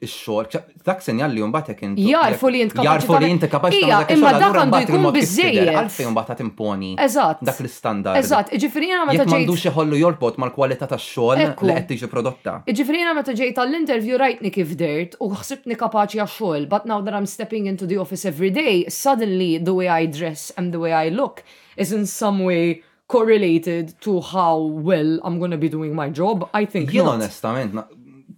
x-xogħol, dak sinjal li mbagħad jekk int. Jagħrfu li int kapaċi tagħmel. Jagħrfu li inti kapaċi tagħmel dak ix-xogħol allura mbagħad il-mod kif tidher. Għalfejn mbagħad għad timponi dak l-istandard? Eżatt, eżatt. Jiġifieri jiena meta ġejt. Jekk m'għandux iħollu jorbot mal-kwalità tax-xogħol. xogħol li qed tiġi prodotta. Jiġifieri jiena meta ġejt għall-interview rajtni kif dehrt u ħsibtni kapaċi għax-xogħol but now that I'm stepping into the office every day suddenly the way I dress and the way I look is in some way correlated to how well I'm gonna be doing my job, I think not. Jien onestament,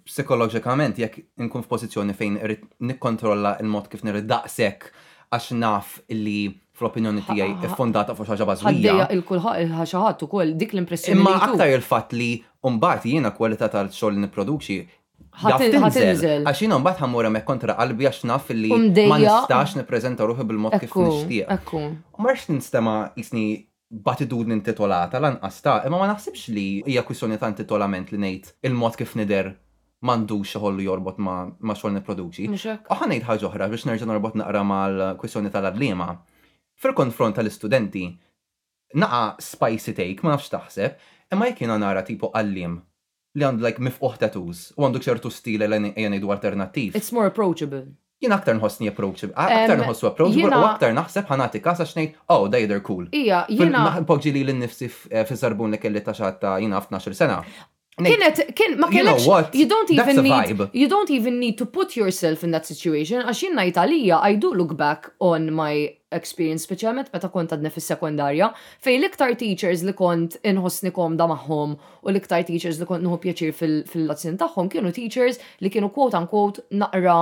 psikoloġikament jekk inkun f'pożizzjoni fejn irrid nikkontrolla il-mod kif nirrid daqshekk għax naf li fl-opinjoni tiegħi, iffondata fuq xi ħaġa bażwija. Ħaddejja il-kulħadd xi ħadd ukoll dik l-impressjoni. Imma aktar il-fatt li mbagħad jiena kwalità tal-xogħol li nipproduċi ħadd tinżel. Għax jiena mbagħad ħammur hemmhekk kontra qalbi għax naf li ma nistax nippreżenta ruħi bil-mod kif nixtieq. Ekku, ekku. Ma rridx ninstema' isni b'attitudni intitolata lanqas ta', imma ma naħsibx li hija kwistjoni ta' intitolament li ngħid il-mod kif nidher m'għandux xi ħollu jorbot ma' xogħol nipproduċi. Mhux hekk? U ħa ngħid ħaġa oħra biex nerġa' norbot naqra mal-kwistjoni tal-għalliema. Fil-konfront tal-istudenti, naqa' spicy take, ma nafx x'taħseb, imma jekk jiena nara tipu għalliem li għandu like mifqugħ tattoos u għandu ċertu stil għal ejja ngħidu alternattiv. It's more approachable. Jien aktar nħossni approachable, aktar nħossu approachable u aktar naħseb ħa nagħti każ għax ngħid oh da jidher cool. Ija, jiena. Npoġġi lili nnifsi fiż-żarbun li kelli ta' xatt ta' jiena naf tnax-il sena. Kienet, kien, ma kellekx, you don't even need, you don't even need to put yourself in that situation għax jien ngħid għalija I do look back on my experience speċjalment meta kont għadni fis-sekondarja fejn l-iktar teachers li kont inħossni komda magħhom U l-iktar teachers li kont nieħu pjaċir fil-lezzjoni tagħhom kienu teachers li kienu quote unquote naqra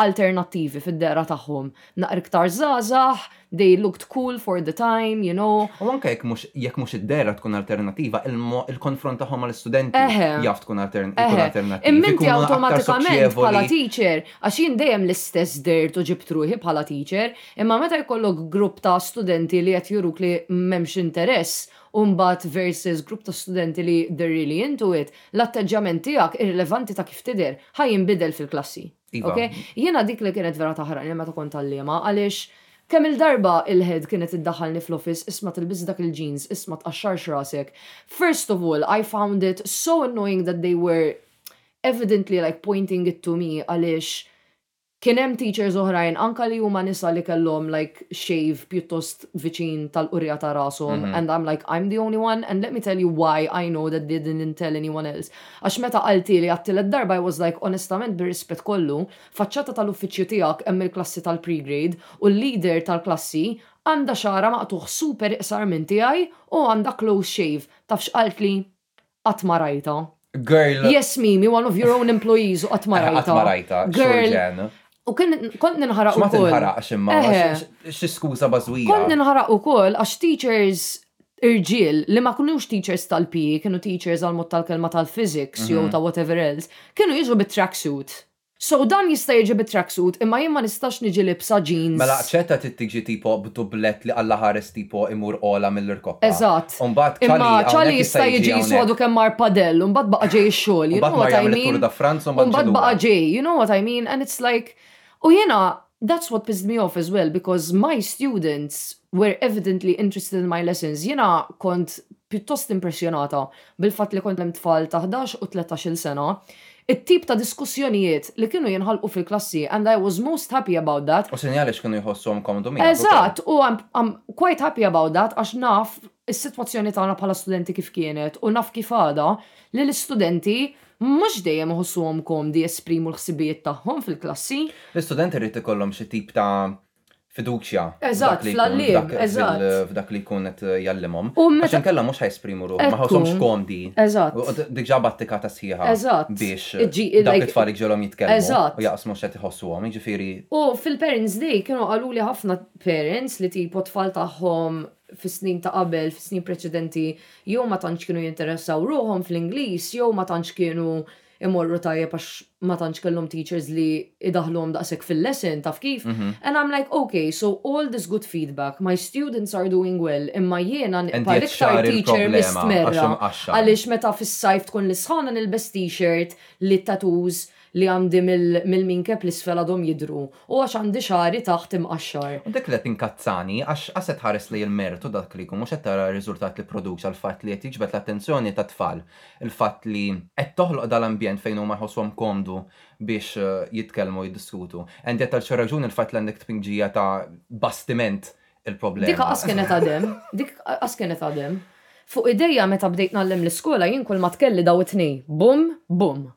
alternattivi fid-dehra tagħhom. Naqra iktar żgħażagħ, they looked cool for the time, you know. U anke jekk mhux jekk mhux id-dehra tkun alternattiva, il-konfront tagħhom mal-istudenti jaf tkun alternattiv. Imma inti awtomatikament bħala teacher, għax jien dejjem l-istess dehrt u ġibt ruħi bħala teacher, imma meta jkollok grupp ta' studenti li qed juruk li m'hemmx interess, u mbagħad versus grupp ta' studenti li they're really into it, l-atteġġjament tiegħek, irrilevanti ta' kif tidher, ħa jinbidel fil-klassi. Iva. Ok? Jiena dik li kienet vera taħraqni meta kont għalliema għaliex kemm-il darba il-head kienet iddaħħalni fl-office isma' tilbis dak il-jeans, isma' tqaxxarx rasek. First of all, I found it so annoying that they were evidently like pointing it to me għaliex Kien hemm teachers oħrajn anka li huma nisa li kellhom like shave pjuttost viċin tal-qurrija ta' rashom and I'm like I'm the only one and let me tell you why I know that they didn't tell anyone else għax meta qalthieli għat-tielet darba I was like onestament bir-rispett kollu faċċata tal-uffiċċju tiegħek hemm il-klassi tal-pre-grade u l-leader tal-klassi għandha xagħarha maqtugħ super iqsar minn tiegħi u għandha close shave taf x'qaltli? Qatt ma rajtha. Girl. Yes Mimi, one of your own employees u qatt ma rajtha. Qatt ma rajtha. Girl. U kont ninħaraq ukoll. Ma tinħaraqx imma. Xi skuża bażwija. Kont ninħaraq ukoll għax teachers irġiel li ma kunux teachers tal-PE, kienu teachers għall-mod tal-kelma tal-physics jew ta' whatever else, kienu jiġu bit-tracksuit. So dan jista' jiġi bi tracksuit imma jien ma nistax niġi libsa jeans. Mela ċetta trid tiġi tipo b'dublett li Alla ħares tipo imur ogħla mill-irkoppa. Eżatt. U mbagħad Imma Charlie hawnhekk Charlie jista' jista' jiġi jiġi jiswa għadu hawnhekk. kemm mar padel u mbagħad baqa' ġej ix-xogħol, you U mbagħad know mar what I jagħmel it-Tour mean? de France u U mbagħad ġie mbagħad baqa' lura. ġej, you know what I mean? And it's like, u jiena that's what pissed me off as well because my students were evidently interested in my lessons. Jiena kont pjuttost impressjonata bil-fatt li kont ngħallem tfal ta' ħdax u tlettax-il sena, it-tip ta' diskussjonijiet li kienu jinħalqu fil-klassi and I was most happy about that. U sinjali għax kienu jħossuhom komdu miegħek ukoll. Eżatt, u I'm I'm quite happy about that għax naf is-sitwazzjoni tagħna bħala studenti kif kienet u naf kif għadha li l-istudenti mhux dejjem iħossuhom komdi jesprimu l-ħsibijiet tagħhom fil-klassi. L-istudenti rrid ikollhom xi tip ta' fiduċja f'dak li jkun f'dak li jkun qed jgħallimhom. Għax inkella mhux ħajsprimu ruħhom, ma ħawshomx komdi. Diġà battika ta' sħiħa biex dawk it-tfal iġġielhom jitkellmu u jaqsmu x'qed iħossuhom, jiġifieri. U fil-Parents' Day kienu qaluli ħafna parents li tipo t-tfal tagħhom fis-snin ta' qabel, fis-snin preċedenti jew ma tantx kienu jinteressaw ruħhom fl-Ingliż jew ma tantx kienu imorru tajjeb għax ma tantx kellhom teachers li jdaħħluhom daqshekk fil-lesson, taf kif? And I'm like, ok, so all this good feedback, my students are doing well, imma jiena nibqa' l-iktar teacher mistmerra għaliex meta fis-sajf tkun l-isħana nilbes t-shirt li t-tattoos li għandi mill-kneecap 'l isfel għadhom jidhru u għax għandi xagħri taħt imqaxxar. U dik li qed tinkazzani għax qas qed tħares lejn il-mertu dak li jkun mhux qed tara r-riżultat li pproduċa l-fatt li qed jiġbed l-attenzjoni tat-tfal il-fatt li qed toħloq dan l-ambjent fejn huma jħossuhom komdu biex jitkellmu u jiddiskutu. Andy qed għal xi raġuni l-fatt li għandek tpinġija ta' bastiment il-problema. Dik qas kienet għad hemm. Dik qas kienet għad hemm. Fuq idejja meta bdejt ngħallem l-iskola jien kulma tkelli daw it-tnejn, bumm, bumm.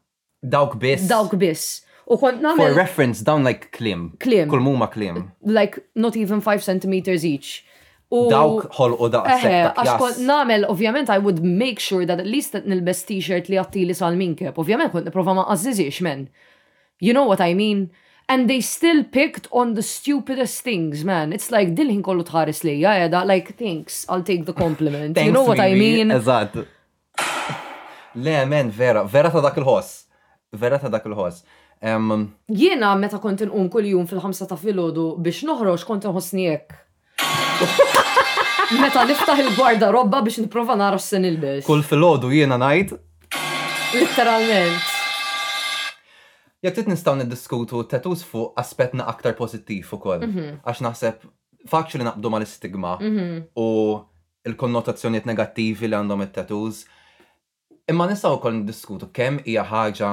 Dawk biss. Dawk biss. U kont nagħmel. For reference, dawn like kliem. Kliem. Kull muma kliem. Like not even 5 centimeters each. U dawk ħol u daqs. Eħe, għax kont nagħmel, ovvjament, I would make sure that at least nilbes t-shirt li għattili sal-minkeb. Ovvjament, kont niprofa ma' għazziziex, men. You know what I mean? And they still picked on the stupidest things, man. It's like dilħin kollu tħares li, jgħeda, like, thanks, I'll take the compliment. you know what I mean? Eżat. Le amen vera, vera ta' dak il-ħoss. Vera ta' dak il-ħoss. Ehm. Jiena meta kont inqum kuljum fil-ħamsa ta' filgħodu biex noħroġ kont inħossni hekk. Meta niftaħ il-gwardarobba biex nipprova nara x'se nilbes. Kull filgħodu jiena ngħid. Litteralment. Jekk trid nistgħu niddiskutu t-tattoos fuq aspetna aktar pożittiv ukoll. Għax naħseb faċli naqbdu mal-istigma u il-konnotazzjonijiet negattivi li għandhom it-tattoos. Imma nistgħu wkoll niddiskutu kemm hija ħaġa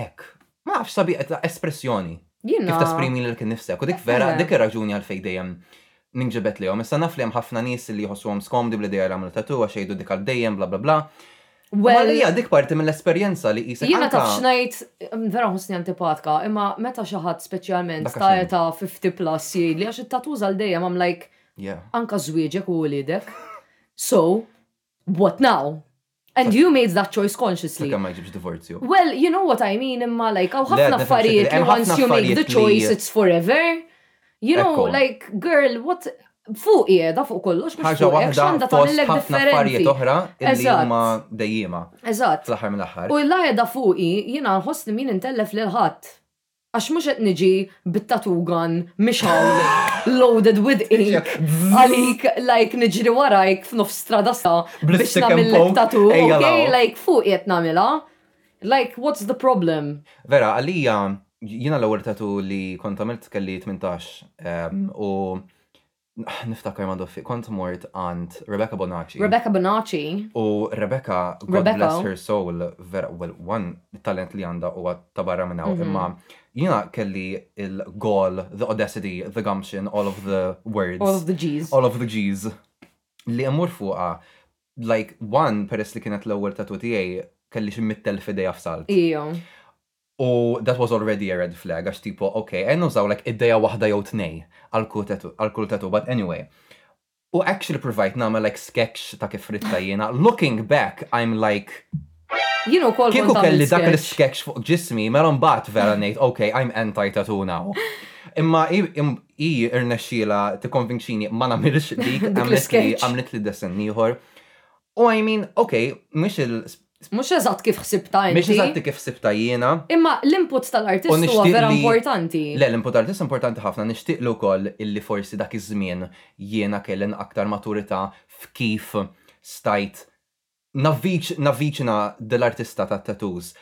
hekk. Ma nafx, sabiħa, ta' espressjoni. Jiena. Kif tesprimi lilek innifsek. U dik vera, dik ir-raġuni għalfejn dejjem ninġibed lejhom. Issa naf li hemm ħafna nies li jħossuhom skomdi bl-idea li jagħmlu tattoo għax jgħidu dik għal dejjem bla bla bla. Imma għalija dik parti mill-esperjenza li qisek anke. Jiena taf x'ngħid, vera nħossni antipatka, imma meta xi ħadd speċjalment ta' età 50 plus jgħidli għax it-tattoos għal dejjem I'm like, Yeah. Anka żwieġek u uliedek. So, what now? And you made that choice consciously. Sakemm ma jġibx divorzju. Well, you know what I mean, imma like, għaw ħafna affarijiet li once you make the choice, it's forever. You know, like, girl, what, fuq jeda fuq kollox, mux fuq jeda xanda ta' l-lek differenti. oħra, illi huma dejjima. Eżat. Fl-ħar mill-ħar. U l-lajda fuqi, jina nħoss li min intellef l-ħat. Għax mhux qed niġi bit-tattoo gun mixgħul loaded with ink għalik like niġri warajk f'nofs strada sa biex nagħmillek tattoo, okay? Like fuqi qed nagħmilha. Like what's the problem? Vera, għalija jiena l-ewwel tattoo li kont għamilt kelli tmintax u Niftakar ma doffi, kont mort għand Rebecca Bonacci. Rebecca Bonacci. U Rebecca, God bless her soul, vera, well, one, it-talent li għandha huwa ta' barra minn hawn, imma jiena kelli l-gall, the audacity, the gumption, all of the words. All of the G's. All of the G's. Li immur fuqha, like, one, peress li kienet l-ewwel tattoo tiegħi, kelli xi mitt elf idea f'salt. Ija. U that was already a red flag għax tipo ok qed nużaw like idea waħda jew tnejn għal kull tattoo but anyway. U actually ppruvajt nagħmel like sketch ta' kif ridtha jiena, looking back I'm like Jiena wkoll kont għamilt sketch. Kieku kelli dak il-sketch fuq ġismi mela mbagħad vera ngħid ok I'm anti tattoo now. Imma hi rnexxielha tikkonvinċini ma nagħmilx dik għamlitli desinn ieħor. U I mean ok mhix Mhux eżatt kif ħsibtha inti. Mhix eżatti kif ħsibtha jiena. Imma l-input tal-artist huwa vera importanti. Le, l-input tal-artist importanti ħafna. Nixtieqlu wkoll illi forsi dak iż-żmien jiena kelli aktar maturità f'kif stajt navviċina dil-artista tat-tattoos.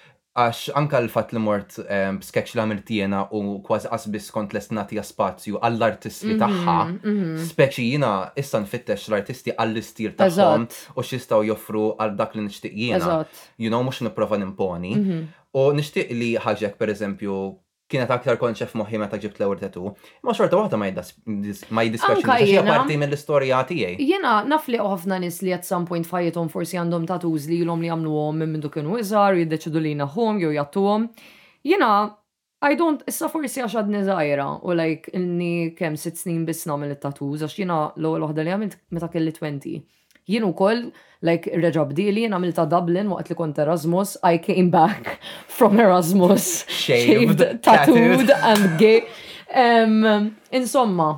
Għax anke l-fatt li mort b'sketch li għamilt jiena u kważi qas biss kont lest nagħtiha spazju għall-artistli tagħha, speċi jiena issa nfittex l-artisti għall-istil tagħhom u x'jistgħu joffru għal dak li nixtieq jiena. Eżatt. You know, mhux nipprova nimponi. U nixtieq li ħaġa hekk pereżempju kienet aktar konxja f'moħħi meta ġibt l-ewwel tattoo. Imma xorta waħda ma jiddispjaċini għax hija parti mill-istorja tiegħi. Jiena naf li hawn ħafna nies li at some point f'ħajjithom forsi għandhom tattoos li ilhom li jagħmluhom minn mindu kienu iżgħar u jiddeċiedu li jneħħuhom jew jgħattuhom. Jiena I don't, issa forsi għax għadni żgħira u like ilni kemm sitt snin biss nagħmel it-tattoos għax jiena l-ewwel waħda li għamilt meta kelli twenty. Jien ukoll like reġa' bdieli, jien għamiltha Dublin waqt li kont Erasmus, I came back from Erasmus shaved, tattooed and gay. Insomma,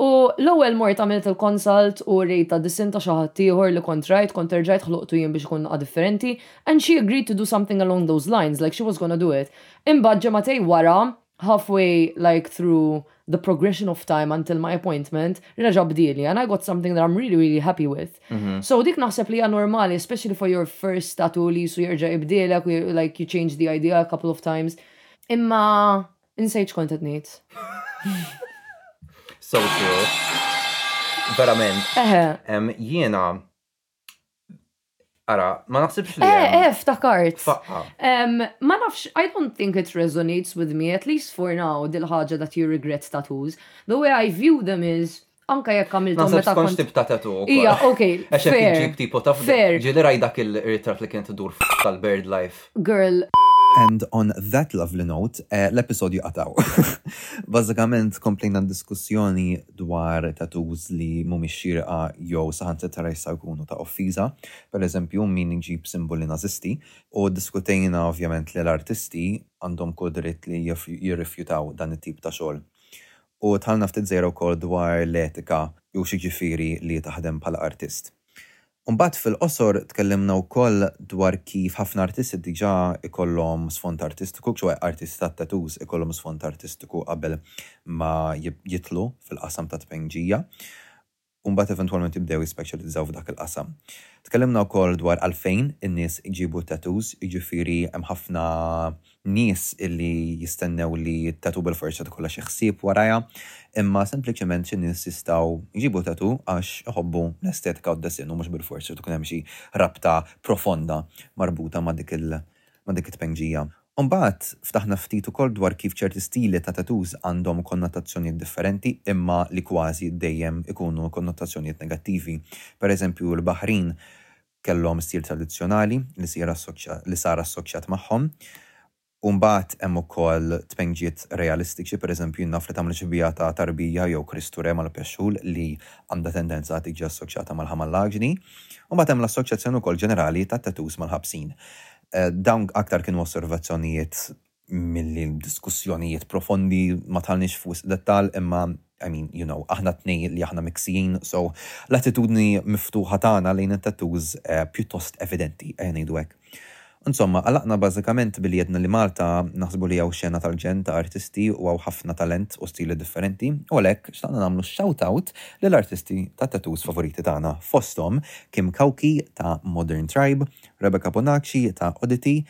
U l-ewwel mort għamilt il-consult u rejt da disinn ta' xi ħadd ieħor li kont rajt, kont erġajt ħloqtu jien biex ikun naqa' differenti, and she agreed to do something along those lines, like she was gonna do it. Imbagħad ġimagħtej wara, half way like through the progression of time until my appointment, reġa' bdieli, and I got something that I'm really really happy with. So dik naħseb li hija normali, especially for your first tattoo li qisu jerġa' jibdielek u like you change the idea a couple of times. Imma Insejt x'kont qed ngħid. So true. Verament. Eħe. Em, Jiena. Ara, ma naħsibx li. Eh, hemm eh, ftakart. Faqqa. Em, Ma nafx, I don't think it resonates with me, at least for now, dil-ħagġa that you regret tattoos. The way I view them is, Anka jekk għamiltu meta. Nasib skonx tip ta' tatu. Ija, ok. Għax jekk iġib tipo ta' fair. Ġili raj dak il-ritrat li kien tidur tal-bird life. Girl. And on that lovely note, l-episodju qatgħu. Bażikament komplejna d-diskussjoni dwar tattoos li mhumiex xierqa jew saħansitra jistgħu jkunu ta' offiża, pereżempju min iġib simboli Nażisti, u ddiskutejna ovvjament li l-artisti għandhom kull dritt li jirrifjutaw dan it-tip ta' xogħol. U tħallna ftit żgħira wkoll dwar l-etika jew x'jiġifieri li taħdem bħala artist. U mbagħad fil-qosor tkellimna wkoll dwar kif ħafna artisti diġà ikollhom sfond artistiku, ċoe artisti tat-tattoos ikollhom sfond artistiku qabel ma jidħlu fil-qasam tat-tpejnġija. u mbagħad eventwalment jibdew jispeċjalizzaw f'dak il-qasam. Tkellimna wkoll dwar għalfejn in-nies iġibu t-tattoos, jiġifieri hemm ħafna nies illi jistennew li t-tattoo bilforza tkollha xi ħsieb warajha, imma sempliċement xi nies jistgħu jġibu tattoo għax iħobbu l-estetika u d-disinn u mhux bilforza tkun hemm xi rabta profonda marbuta ma' dik il ma' dik it-tpengġija. U mbagħad ftaħna ftit ukoll dwar kif ċerti stili ta' tattoos għandhom konnotazzjonijiet differenti imma li kważi dejjem ikunu konnotazzjonijiet negattivi. Per eżempju l-Baħrin kellhom stil tradizzjonali li sir assoċja li sar assoċjat magħhom. U mbagħad hemm ukoll tpengġiet realistiċi, per eżempju jien naf li tagħmel xbieha ta' tarbija jew Kristu Re mal-pexxul li għandha tendenza għad tiġi assoċjata mal-ħamallaġni. U mbagħad hemm l-assoċjazzjoni wkoll ġenerali tat-tattoos mal-ħabsin. Dawn aktar kienu osservazzjonijiet milli diskussjonijiet profondi, ma dħalniex f'wisq dettall imma I mean, you know, aħna t-tnej li aħna miksijin, so l-attitudni miftuħa tagħna lejn it-tattoos pjuttost evidenti, ejja ngħidu hekk. Insomma, għalaqna bażikament billi għedna li Malta naħsbu li hawn xena tal-ġenn ta' artisti u hawn ħafna talent u stili differenti u għalhekk xtaqna nagħmlu shout out lil artisti tat-tattoos favoriti tagħna fosthom Kim Cauchi ta' Modern Tribe, Rebecca Bonaci ta' Oddity,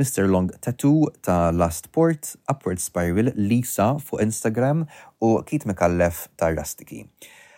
Mister Long Tattoo ta' Last Port, Upward Spiral Lisa fuq Instagram u Keith Micallef ta' Rastiki.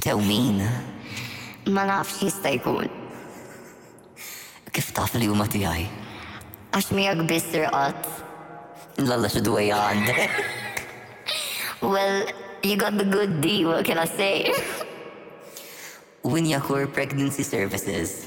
Tew min? Ma nafx x'jista' jkun. Kif taf li huma tiegħi? Għax miegħek biss irqadt. Lalla xi dwejja għandek. Well, you got the good deal, what can I say? Winjakur Pregnancy Services.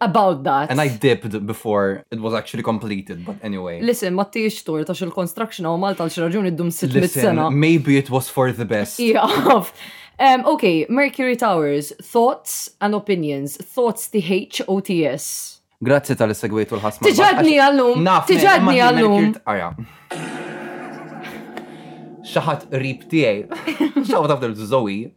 about that. And I dipped before it was actually completed, but anyway. Listen, ma tiex tur ta' il-construction għaw Malta l-xi raġuni ddum 600 sena. Maybe it was for the best. Jaf. Um, okay, Mercury Towers, thoughts and opinions, thoughts T-H-O-T-S. Grazzi tal segwitu l-ħasma. Tiġadni għallum. Naf, tiġadni għallum. Arja. Xaħat rib tijaj. Xaħat after Zoe.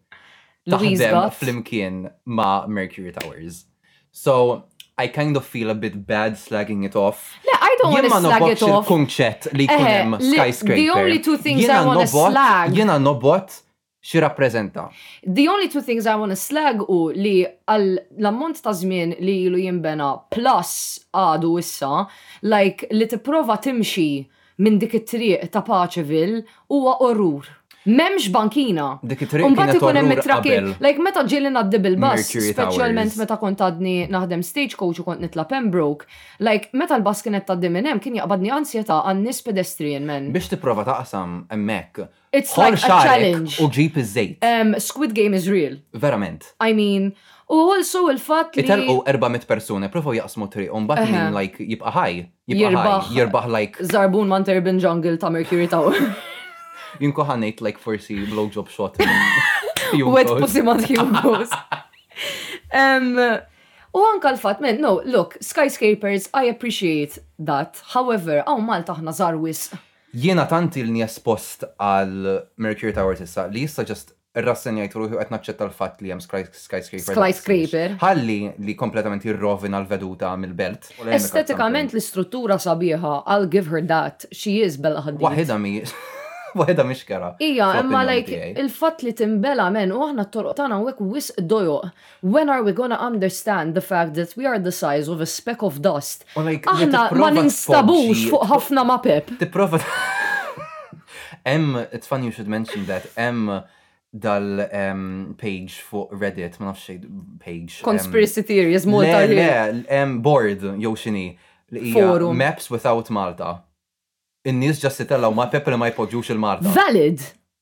Taħdem fl-imkien ma' Mercury Towers. So, I kind of feel a bit bad slagging it off. Le, I don't want to slag it off. il-kunċett li jkun eh, hemm skyscraper. The only two things I want to slag. Jiena nobot xi rappreżenta. The only two things I want to slag u li għal l-ammont ta' żmien li ilu jinbena plus għadu issa, like li tipprova timxi minn dik it-triq ta' Paceville huwa orrur. M'hemmx bankina. Dik it-triq kienet orrur qabel. U mbagħad ikun hemm it-trakkiet. Like meta ġieli ngħaddi bil-bass, speċjalment meta kont għadni naħdem stagecoach u kont nitla' Pembroke, like meta l-bass kienet tgħaddi minn hemm kien jaqbadni ansjetà għan-nies pedestrian man. Biex tipprova taqsam hemmhekk It's Ħol like a xarek challenge. u ġib iż-żejt. Um, Squid Game is real. Verament. I mean, u also il-fatt li Itelqu 400 persuna, provaw jaqsmu triq, un bat Eħe. min like jibqa ħaj, jibqa Jirbaħ. ħaj, jirbaħ like, Zarbun man Turban Jungle ta' Mercury Tower. jinko ħanejt like forsi blowjob shot. minn Wet Hugo. pussy mat Hugo's. Um, U anka l-fat, men, no, look, skyscrapers, I appreciate that. However, għaw Malta ħna zarwis. Jiena tant ilni espost għal Mercure Towers issa li issa just irrassenjajt ruħi u qed naċċetta l-fatt li hemm skyscraper daqshekk. Ħalli li kompletament jirrovina l-veduta mill-belt. Estetikament l-istruttura sabiħa, I'll give her that, she is bella ħadid. Waħidha mhijiex waħidha mhix kerha. Hija, imma like il-fatt li tinbela men u aħna t-toroq tagħna hawnhekk wisq dojoq. When are we gonna understand the fact that we are the size of a speck of dust? Aħna ma ninstabux fuq ħafna mapep. Tipprova Hemm, it's funny you should mention that, hemm dal-page fuq Reddit, ma nafx page. Conspiracy theories, Malta. Le, le, board, jew xini. Forum. Maps without Malta. In-nies ġast jitellaw mapep li ma jpoġġux il-Malta. Valid!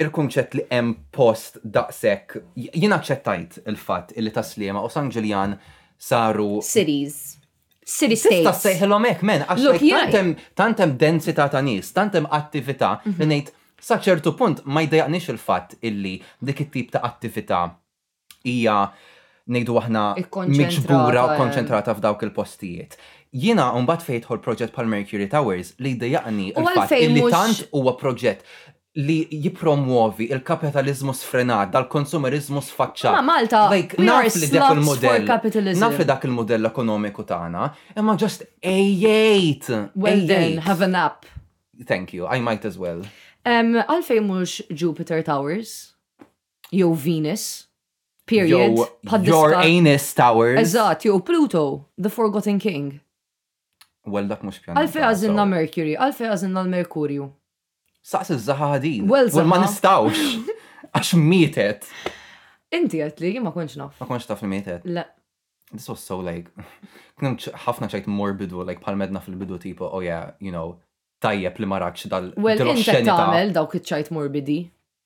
il-kunċett li hemm post daqshekk, jien aċċettajt il-fatt illi Tas-Sliema u San Ġiljan saru. Cities. City states. Tista' ssejħilhom hekk men, għax tant hemm densità ta' nies, tant hemm attività mhm. li ngħid sa ċertu punt ma jdejaqniex il-fatt illi dik it-tip ta' attività hija ngħidu aħna miġbura u konċentrata f'dawk il-postijiet. Jiena mbagħad fejn jidħol proġett bħal Mercury Towers li jdejjaqni l-fatt li tant huwa proġett li jippromwovi l-kapitaliżmu sfrenat, dal-konsumeriżmu sfaċċat. Ma Malta, naf li dak il-mudell, naf li dak il-mudell ekonomiku tagħna, imma ġust ejjejt! Well then, have a nap. Thank you, I might as well. Għalfejn mhux Jupiter Towers? Jew Venus. Period. Jew Your Anus Towers. Eżatt, jew Pluto, the Forgotten King. Well dak mhux pjaneta. Għalfejn għażilna Mercury? Għalfejn għażilna l-Merkurju? Saqs iż-żaħa ħadin. Well, żaħa. Ma nistgħux. Għax mietet. Inti qed li jien ma kontx naf. Ma kontx taf li mietet? Le. This was so like, kien ħafna ċajt morbidu, like bħal medna fil-bidu tipo, oh yeah, you know, tajjeb li ma ratx dal Well, inti tagħmel dawk iċ-ċajt morbidi.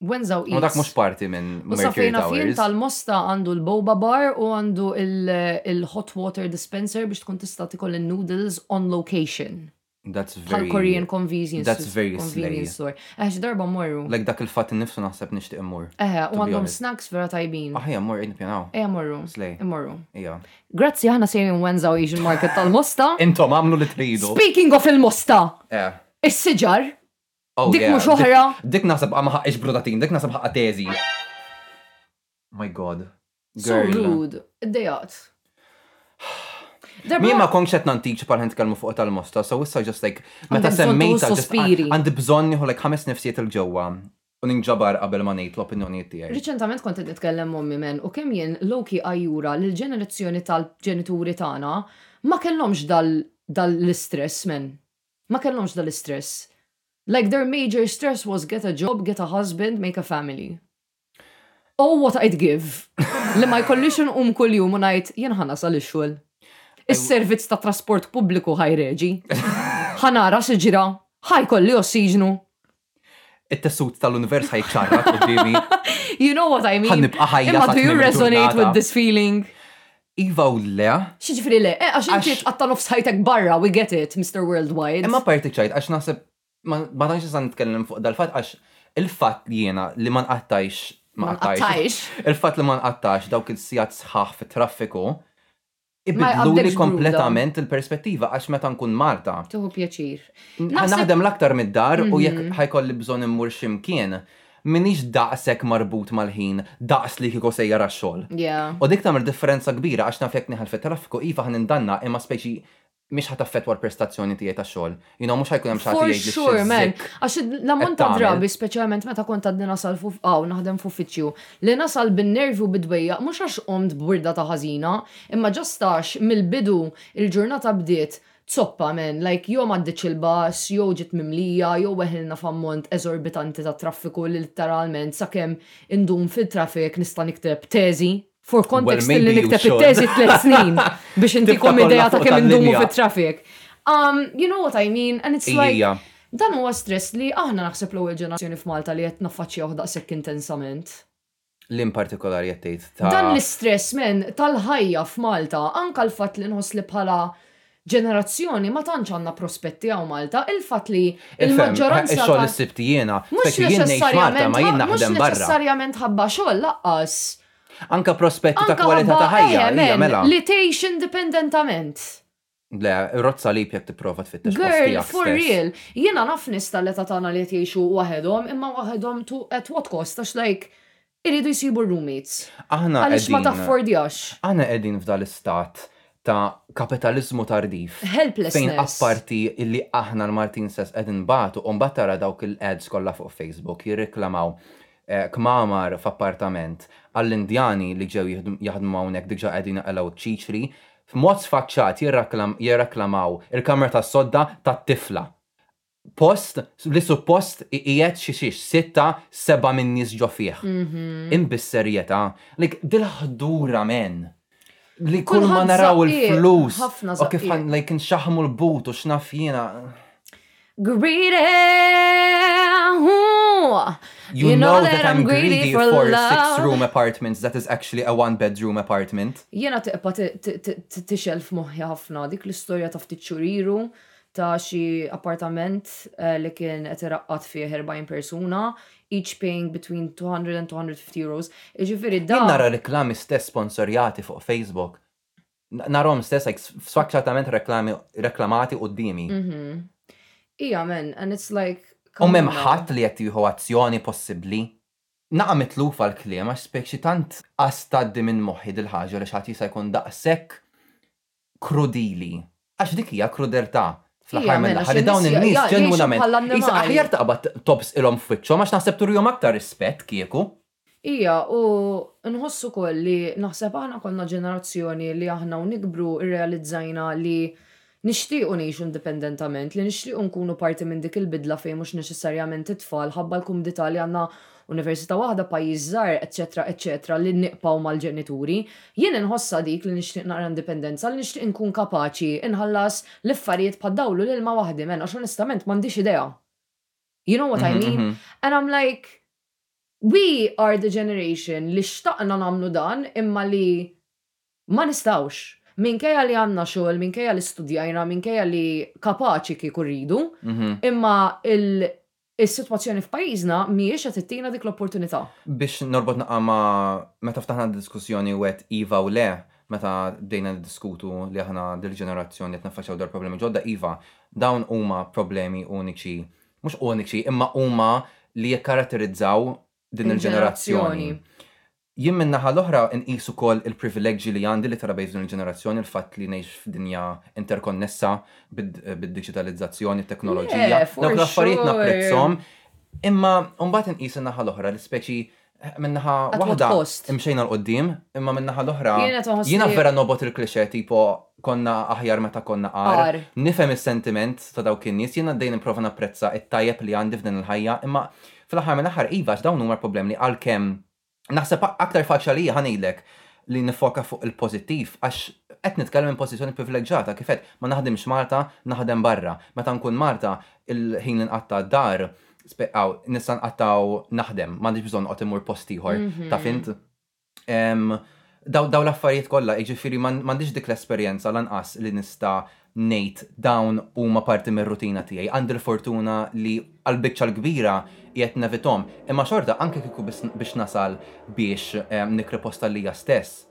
When Zhao Eats. Ma dak mhux parti minn Mercury Towers. U sa fejn naf jien tal-Mosta għandu l-Boba Bar u għandu l-hot water dispenser biex tkun tista' tikol in-noodles on location. That's very. Bħal Korean convenience. That's very convenience store. Eħe xi darba mmorru. Like dak il-fatt innifsu naħseb nixtieq immur. Eħe, u għandhom snacks vera tajbin. Aħja mmur qed nippjanaw. Ejja mmorru. Slej. Immorru. Ejja. Grazzi aħna sejrin When Zhao Asian Market tal-Mosta. Intom għamlu li tridu. Speaking of il-Mosta. Eh. Is-siġar. Oh, Dik yeah. mhux oħra. Dik, dik naħseb ma ħaqqix brudatin, dik naħseb ħaqqa teżi. My god. So rude. Iddejaqt. Mi ma konx qed nantiċ par nitkellmu fuq tal-mosta, so issa just like meta semmejta għandi bżonn nieħu like ħames nifsijiet il-ġewwa u ninġabar qabel ma ngħid l-opinjonijiet tiegħi. Riċentament kont qed nitkellem mommi men u kemm jien Loki ajura l ġenerazzjoni tal-ġenituri tagħna ma kellhomx dal-istress men. Ma kellhomx dal istress. Like their major stress was get a job, get a husband, make a family. Oh what I'd give li ma jkollix inqum kuljum u ngħid jien ħa nasal ix-xogħol. Is-servizz ta' trasport pubbliku ħa jreġi. Ħa nara x'ġra. Ħa jkolli ossiġnu. it-tessut tal-univers ħajċarra qudiemi. You know what I mean? Ħan nibqa' ħajja. Imma do you resonate with this feeling? Iva u le. Xieġifri le, eh, għax inti tqatta nofs ħajtek barra, we get it, Mr. Worldwide. Imma parti ċajt, għax naħseb, ma tantx nista' nitkellem fuq dal-fatt għax il-fatt li jiena li ma nqattajx ma nqattajx. Il-fatt li ma nqattajx dawk il-sijat sħaħ fit-traffiku Ibiddluli kompletament il-perspettiva għax meta nkun Malta. Tieħu pjaċir. Ħa naħdem l-aktar mid-dar u jekk mhm. ħajkolli bżonn immur x'imkien, minix daqshekk marbut mal-ħin daqs li kieku sejjar għax-xogħol. U dik tagħmel differenza kbira għax naf jekk nieħel fit-traffiku iva ħan indanna imma speċi mhix ħataffettwa l-prestazzjoni tiegħi tax-xogħol. You know, mux ħajkun hemm xaħti jgħid li Sure, man. Għax l-ammont ta' drabi, speċjalment meta kont għadni nasal għaw naħdem f'uffiċċju, li nasal bin-nervi u bid-dwejja, mhux għax qomt b'wirda ta' ħażina, imma ġast għax mill-bidu il-ġurnata bdiet zoppa, man, like jew m'għaddietx il-bus, jew ġiet mimlija, jew weħilna f'ammont eżorbitanti ta' traffiku li litteralment sakemm indum fil-traffic nista' nikteb teżi. For context li nikteb it-teżi tliet snin biex intikom idea ta' kemm indumu fit-traffic. Um, you know what I mean? And it's like, dan huwa stress li aħna naħseb l-ewwel ġenerazzjoni f'Malta li qed naffaċċjawh daqshekk intensament. L-in partikolari qed tgħid ta' Dan l-istress men tal-ħajja f'Malta, anka l-fatt li nħoss li bħala ġenerazzjoni ma tantx għandna prospetti hawn Malta, il-fatt li l-maġġoranza ta' Ix-xogħol li ssibt jiena, ftit li jien ngħix Malta ma jien naħdem barra. Mhux neċessarjament ħabba xogħol laqqas. Anke prospetti ta' kwalità ta' ħajja, iva mela. Li tgħix indipendentament. Le, rodd salib jekk tipprova tfittex post tiegħek stess. Girl, for real. Jiena naf nies tal-età tagħna li qed jgħixu waħedhom, imma waħedhom at what cost għax like Iridu jsibu r-roommates. Aħna qegħdin. Għaliex ma taffordjax. Aħna qegħdin f'dan l-istat ta' kapitaliżmu tardif. Helplessness. Fejn apparti illi aħna l-Maltin stess qed inbatu u mbagħad tara dawk il-ads kollha fuq Facebook jirriklamaw kmamar f'appartament għall-Indjani li ġew jaħdmu hawnhekk diġà qegħdin iqelgħu ċ-ċiċri, f'mod sfaċċat jirraklamaw il-kamra tas-sodda tat-tifla. post li suppost iqiegħed xi xiex sitta, seba' minn nies ġo fih. Imma bis-serjetà, like dil-ħdura men! Li kull ma naraw il-flus u kif like nxaħħmu l-but u x'naf jiena. Greedy! You know that I'm greedy for four six room apartments that is actually a one bedroom apartment. Jiena tibqa' tixgħel f'moħħi ħafna dik l-istorja ta' ftit xhur ilu ta' xi appartament li kien qed iraqqad fih 40 persuna, each paying between €200 and €250. Jiġifieri dan. Jien nara reklami stess sponsorjati fuq Facebook, narahom stess hekk sfaċċatament reklami reklamati quddiemi. Ija men, and it's like. U m'hemm ħadd li qed jieħu azzjoni possibbli? Naqa' mitlufa l-kliem għax spjeg xi tant qas tgħaddi minn moħħi dil-ħaġa li xi ħadd jista' jkun daqshekk krudili. Għax dik hija krudeltà fl-aħħar mill-aħħar li dawn in-nies ġenwinament. Qisha aħjar taqbad tobżqilhom f'wiċċhom għax naħseb turihom aktar rispett kieku. Hija u nħoss ukoll li naħseb aħna konna ġenerazzjoni li aħna u nikbru rrealizzajna li nixtiequ ngħixu indipendentament, li nixtiequ nkunu parti minn dik il-bidla fejn mhux neċessarjament it-tfal ħabba l-kumdità li għandna università waħda, pajjiż żgħir, eċċetera, eċċetera, li nibqgħu mal-ġenituri. Jien inħossha dik li nixtieq naqra indipendenza, li nixtieq inkun kapaċi nħallas l-affarijiet bħad-dawl u l-ilma waħdi, man, għax onestament m'għandix idea. You know what I mean? And I'm like, we are the generation li xtaqna nagħmlu dan imma li ma nistgħux. Minkejja li għandna xogħol, minkejja li studjajna, minkejja li kapaċi kieku rridu, imma Is-sitwazzjoni f'pajjiżna mhijiex qed ittina dik l-opportunità. Biex norbot naqqa' ma' meta ftaħna d-diskussjoni u għedt iva u le meta bdejna niddiskutu li aħna din il-ġenerazzjoni qed niffaċċjaw dawn il-problemi ġodda, iva, dawn huma problemi uniċi, mhux uniċi, imma huma li jikkaratterizzaw din il-ġenerazzjoni. Jien min-naħa l-oħra nqis ukoll il-privileġġi li għandi li trabejt f'din il-ġenerazzjoni, il-fatt li ngħix f'dinja interkonnessa bid-diġitalizzazzjoni, t-teknoloġija. Dawk l-affarijiet napprezzhom. Imma mbagħad inqis in-naħa l-oħra li speċi minnaħa waħda imxejna l-qoddim, imma minnaħa l-oħra. Jiena vera nobot il-klixe tipo konna aħjar meta konna għar. Nifhem is-sentiment ta' dawk in-nies, jiena dejjem nipprova napprezza it-tajjeb li għandi f'din il-ħajja, imma Fl-aħħar mill-aħħar iva għax dawn huma l-problemi li għalkemm naħseb aktar faċli għalija ħa ngħidlek li niffoka fuq il-pożittiv għax qed nitkellem minn pożizzjoni privileġġata kif għedt ma naħdimx Malta naħdem barra. Meta nkun Malta il-ħin li nqatta' d-dar nista' nqattgħu naħdem m'għandix bżonn noqgħod immur post ieħor taf int. Dawn l-affarijiet kollha, jiġifieri m'għandix dik l-esperjenza lanqas li nista' ngħid dawn huma parti mir-rutina tiegħi. Għandi l-fortuna li għall-biċċa l-kbira qiegħed nevithom. Imma xorta, anke kieku biss biex nasal biex nikri post għalija stess,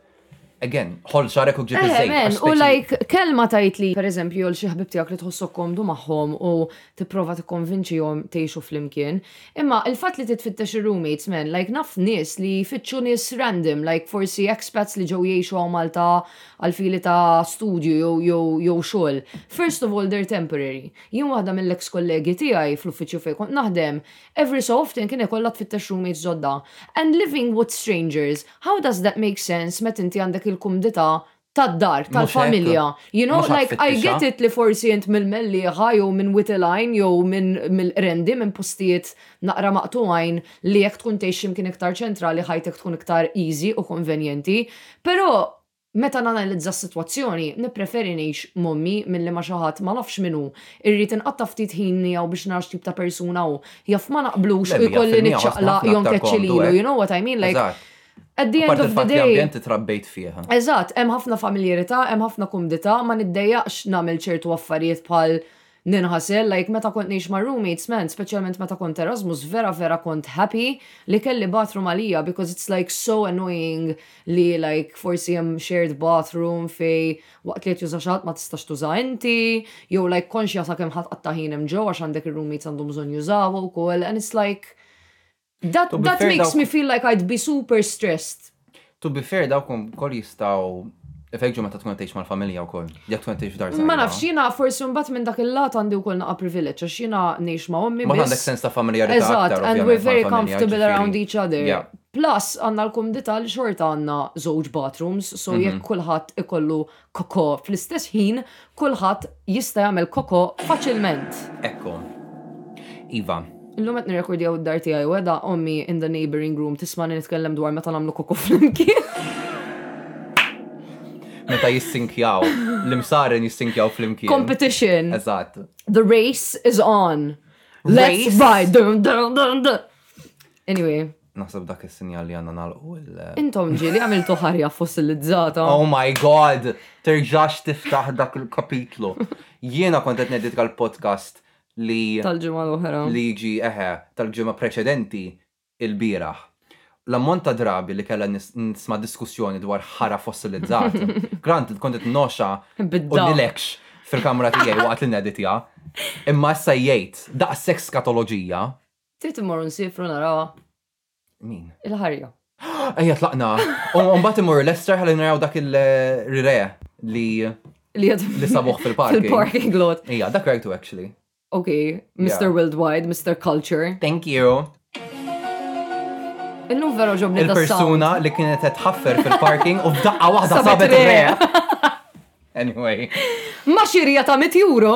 again, ħoll xagħrek u ġġib iż-żejt. Eħe, men, u like, kelma tgħid li, per eżempju, għal xi ħbieb tiegħek li tħossok komdu magħhom u tipprova tikkonvinċihom tgħixu flimkien, Imma il-fatt li titfittex ir-roommates man, like naf nies li jfittxu nies random, like forsi expats li ġew jgħixu hawn Malta għal fili ta' studju jew xogħol. First of all they're temporary. Jien waħda mill-ex kollegi tiegħi fl-uffiċċju fejn kont naħdem, every so often kien ikollha tfittex roommates ġodda. And living with strangers, how does that make sense meta inti għandek il-kumdità tad-dar, tal-familja. You know, like, I get it li forsi jent mill-mellieħa jew minn witilajn jew minn mill-rendi minn postijiet naqra maqtuajn li jekk tkun tgħix x'imkien iktar ċentrali ħajtek tkun iktar easy u konvenjenti, pero meta nanalizza s-sitwazzjoni nippreferi ngħix m'ommi milli ma' xi ħadd ma nafx min hu, irrid inqatta' ftit ħin miegħu biex nara x'tip ta' persuna hu, jaf ma naqblux u jkolli niċċaqlaq jew nkeċċi lilu, you know what I mean, like, At the end of the day. L-ambjent li trabbejt fih. Eżatt, hemm ħafna familjarità, hemm ħafna kumdità, ma niddejjaqx nagħmel ċertu affarijiet bħal ninħasel, like meta kont ngħix mar-roommates, man, speċjalment meta kont Erasmus, vera vera kont happy li kelli bathroom għalija because it's like so annoying li like forsi hemm shared bathroom fej waqt li qed juża xi ħadd ma tistax tuża inti, jew like konxja sakemm ħa tqatta' ħin hemm ġewwa għax għandek ir-roommates għandhom bżonn jużawha wkoll and it's like That, To be that fair, makes dawk- me feel like I'd be super stressed. To be fair, dawk ukoll jistgħu ifeġġu meta tkun qed tgħix mal-familja wkoll. Jekk tkun qed tgħix f'dar Ma żgħira. nafx, jiena forsi mbagħad minn dak il-lat għandi wkoll naqa' privileġġ għax jiena ngħix ma' ommi Ma biss. għandek sens ta' familjarità aktar, Eżatt, and ovvjament, we're very mal-familja, comfortable ġifieri- around each other. Yeah. Plus, għandna l-kumdità li xorta għandna żewġ bathrooms, so Mhm. jekk kulħadd ikollu kokò, fl-istess ħin kulħadd jista' jagħmel kokò faċilment. Ekku. Iva. Illum qed nirrekordjaw id-dar tiegħi u qiegħda ommi in the neighbouring room tismagħni nitkellem dwar meta nagħmlu kokò flimkien. Meta jissinkjaw. L-imsaren jissinkjaw flimkien. Competition. Eżatt. The race is on. Let's Race? ride. Dun, dun, dun, dun. Anyway. Naħseb b'dak is-sinjal li għandna nagħlqu il- Intom ġieli għamiltu ħarja fossilizzata. Oh my god! Terġax tiftaħ dak il-kapitlu. Jiena kont qed ngħidlek għall-podcast li Tal-ġimgħa l-oħra. li jiġi eħe tal-ġimgħa preċedenti ilbieraħ. L-ammont ta' drabi li kellha nis- nisma' diskussjoni dwar ħara fossilizzat. Granted, kont qed noxa u Bid-daħk. nilekx fil-kamra tiegħi waqt li neditja. Imma issa jgħid daqshekk skatoloġija. Trid immorru nsifru narawha. Min? Il-ħarja. Ejja tlaqna. U mbagħad imorru Lester ħalli naraw dak il-rire eh, li li sabuħ fil-parking. Fil-parking lot. Ija, dak rajtu actually. Ok, Mr. Worldwide, Mr. Culture. Thank you. Illum vera ġobni Il-persuna li kienet tħaffer fil-parking u f'daqqa waħda sabet il-reja. Anyway. Ma xirja ta' mit euro.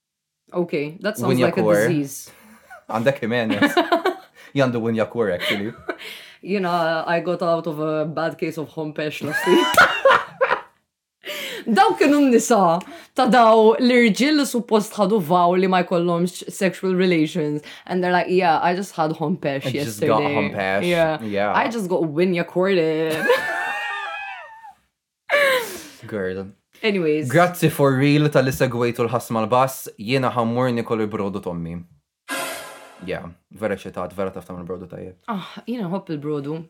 Ok, that sounds like a disease. Għandek Jimenez. Jandu Winja Kur, actually. Jina, I got out of a bad case of home pesh last week. Daw kienu nisa ta' daw l-irġil li suppost ħadu vaw li ma jkollhomx sexual relations. And they're like, yeah, I just had home pesh yesterday. I just got home pesh. Yeah. yeah. I just got winja corded. Girl. Anyways. Grazzi for real tal-li segwejtu l-ħasma l-bass, jiena ħammur nikol il-brodu tommi. Yeah, vera ċetat, vera taf tagħmel brodu tajjeb. Ah, jiena nħobb il-brodu.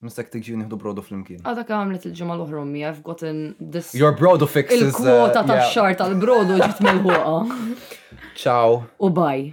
Mistek tiġi nieħdu brodu flimkien. Għadha kemm għamlet il-ġimgħa l-oħra ommi, I've gotten this. Your brodu fix is. Il-kwota uh, tax-xar tal-brodu ġiet melħuqa. Ciao. U bye.